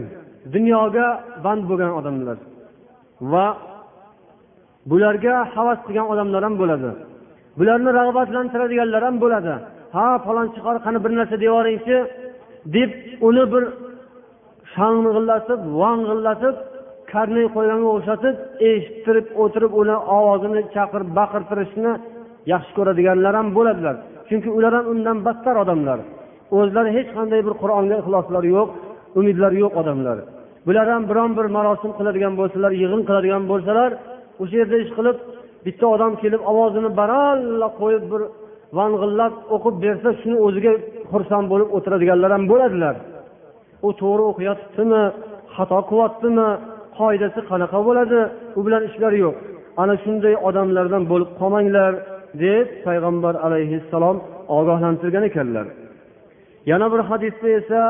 Dunyoga band bo'lgan odamlar. Va bularga havas qilgan odamlar ham bo'ladi. Bularni rag'batlantiradiganlar ham bo'ladi. Ha falonchi qori qani bir narsa deyoringchi deb uni bir shang'illatib vang'illatib karnay qo'yganga o'xshatib eshittirib o'tirib uni ovozini chaqirib baqirtirishni yaxshi ko'radiganlar ham bo'ladilar. Chunki ular ham undan battar odamlar. O'zlari hech qanday bir qur'onga ixloslari yo'q umidlari yo'q odamlar. Bular ham biron bir marosim qiladigan bo'lsalar yig'in qiladigan bo'lsalar o'sha yerda ish qilib bitta odam kelib ovozini baralla qo'yib bir vang'illab o'qib bersa shuni o'ziga xursand bo'lib o'tiradiganlar ham bo'ladilar. U to'g'ri o'qiyotibdimi xato qilyaptimi qoidasi qanaqa bo'ladi u bilan ishlari yo'q. Ana shunday odamlardan bo'lib qolmanglar deb payg'ambar alayhissalom ogohlantirgan ekanlar. Yana bir hadisda esa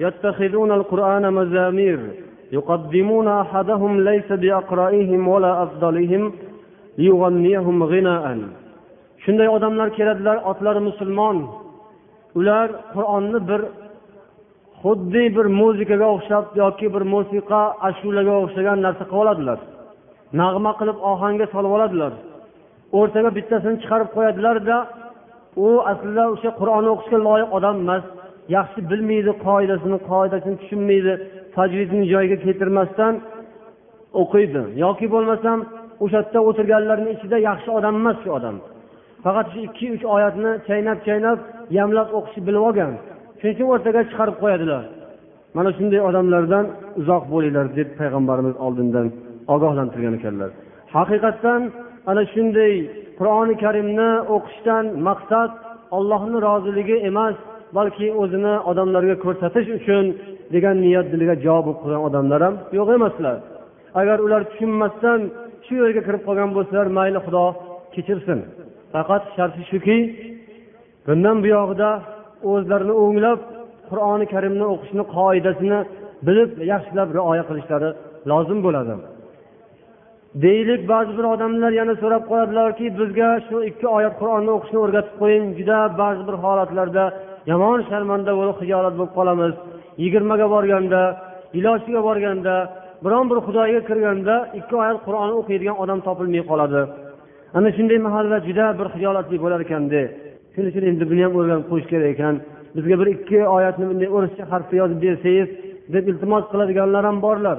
يتخذون القرآن مزامير يقدمون أحدهم ليس بأقرائهم ولا أفضلهم ليغنيهم غناء shunday odamlar keladilar otlari musulmon ular qur'onni bir xuddi bir muzikaga o'xshab yoki bir musiqa ashulaga o'xshagan narsa qilib oladilar nag'ma qilib ohangga solib oladilar o'rtaga bittasini chiqarib qo'yadilarda u aslida o'sha qur'onni o'qishga loyiq odam emas Yaxshi bilmaydi qoidasini qoidasini tushunmaydi tajvidini joyiga keltirmasdan o'qiydi. Yoki bo'lmasam o'sha yerda o'tirganlarni ichida yaxshi odam emas shu odam. Faqat shu ikki uch oyatni chaynab chaynab yamlab o'qishni bilib olgan. Shuning uchun o'rtaga chiqarib qo'yadilar. Mana shunday odamlardan uzoq bo'linglar deb payg'ambarimiz oldindan ogohlantirgan ekanlar. Haqiqatdan ana shunday qur'oni karimni o'qishdan maqsad ollohni roziligi emas balki o'zini odamlarga ko'rsatish uchun degan niyat diliga javob bo'lib qolgan odamlar ham yo'q emaslar. Agar ular tushunmasdan shu yerga kirib qolgan bo'lsalar mayli xudo kechirsin. Faqat sharti shuki bundan buyog'ida o'zlarini o'nglab qur'oni karimni o'qishni qoidasini bilib yaxshilab rioya qilishlari lozim bo'ladi. Deylik ba'zi bir odamlar yana so'rab qoladilarki bizga shu ikki oyat qur'onni o'qishni o'rgatib qo'ying. Juda ba'zi bir holatlarda yomon sharmanda bo'lib hijolat bo'lib qolamiz. Yigirmaga borganda ilojiga borganda biron bir xudoga kirganda ikki oyat qur'on o'qiydigan odam topilmay qoladi. Ana shunday mahalla juda bir hijolatli bo'lar ekanda shuning uchun endi buni ham o'rganib qo'yish kerak ekan. Bizga bir ikki oyatni bunday o'rischa harfda yozib bersangiz deb iltimos qiladiganlar ham borlar.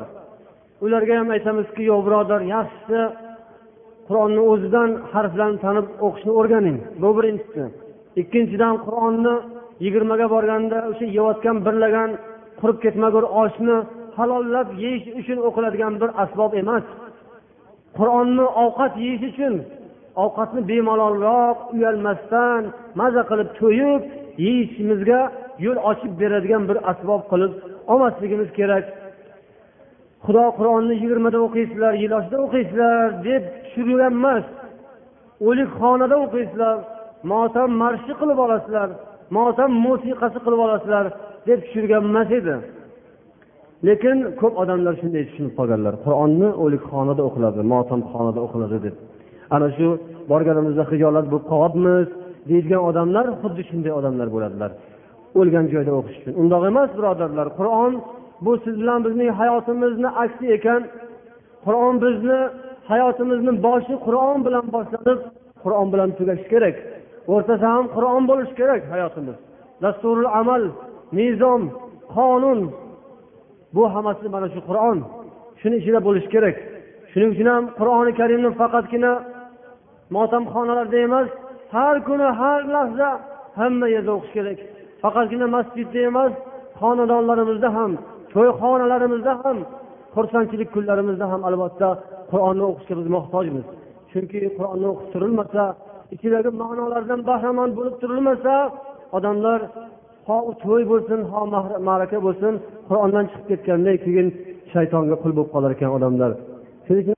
Ularga ham aytamizki yo'q birodar yaxshisi qur'onni o'zidan harflarni tanib o'qishni o'rganing. Bu birinchisi. Ikkinchidan qur'onni yigirmaga borganda o'sha yeyotgan birlagan qurib ketmagur oshni halollab yeyish uchun o'qiladigan bir asbob emas. Qur'onni ovqat yeyish uchun ovqatni bemalolroq uyalmasdan maza qilib to'yib yeyishimizga yo'l ochib beradigan bir asbob qilib olmasligimiz kerak. Xudo qur'onni yigirmada o'qiysizlar yiloshda o'qiysizlar deb tushirgan emas. O'likxonada o'qiysizlar motam marshi qilib olasizlar. Motam musiqasi qilib olasizlar deb tushirgan emas edi. Lekin ko'p odamlar shunday tushunib qolganlar. Qur'onni o'likxonada o'qiladi motamxonada o'qiladi deb. Ana shu borganimizda hijolat bo'lib qolyapmiz deydigan odamlar xuddi shunday odamlar bo'ladilar. O'lgan joyda o'qish uchun. Undoq emas birodarlar. Qur'on bu siz bilan bizning hayotimizni aksi ekan. Qur'on bizni hayotimizni boshi qur'on bilan boshlanib qur'on bilan tugashi kerak. O'rtasi ham qur'on bo'lishi kerak hayotimiz. Dasturul amal nizom qonun. Bu hammasi mana shu qur'on. Shuni ichida bo'lishi kerak. Shuning uchun ham qur'oni karimni faqatgina motamxonalarda emas har kuni har lahza hamma yerda o'qish kerak. Faqatgina masjidda emas xonadonlarimizda ham to'yxonalarimizda ham xursandchilik kunlarimizda ham albatta qur'onni o'qishga biz muhtojmiz. Chunki qur'onni o'qib turilmasa ichidagi ma'nolardan bahramand bo'lib turilmasa odamlar ho to'y bo'lsin ho ma'raka bo'lsin qur'ondan chiqib ketgandan keyin shaytonga qul bo'lib qolar ekan odamlar. Shuning uchun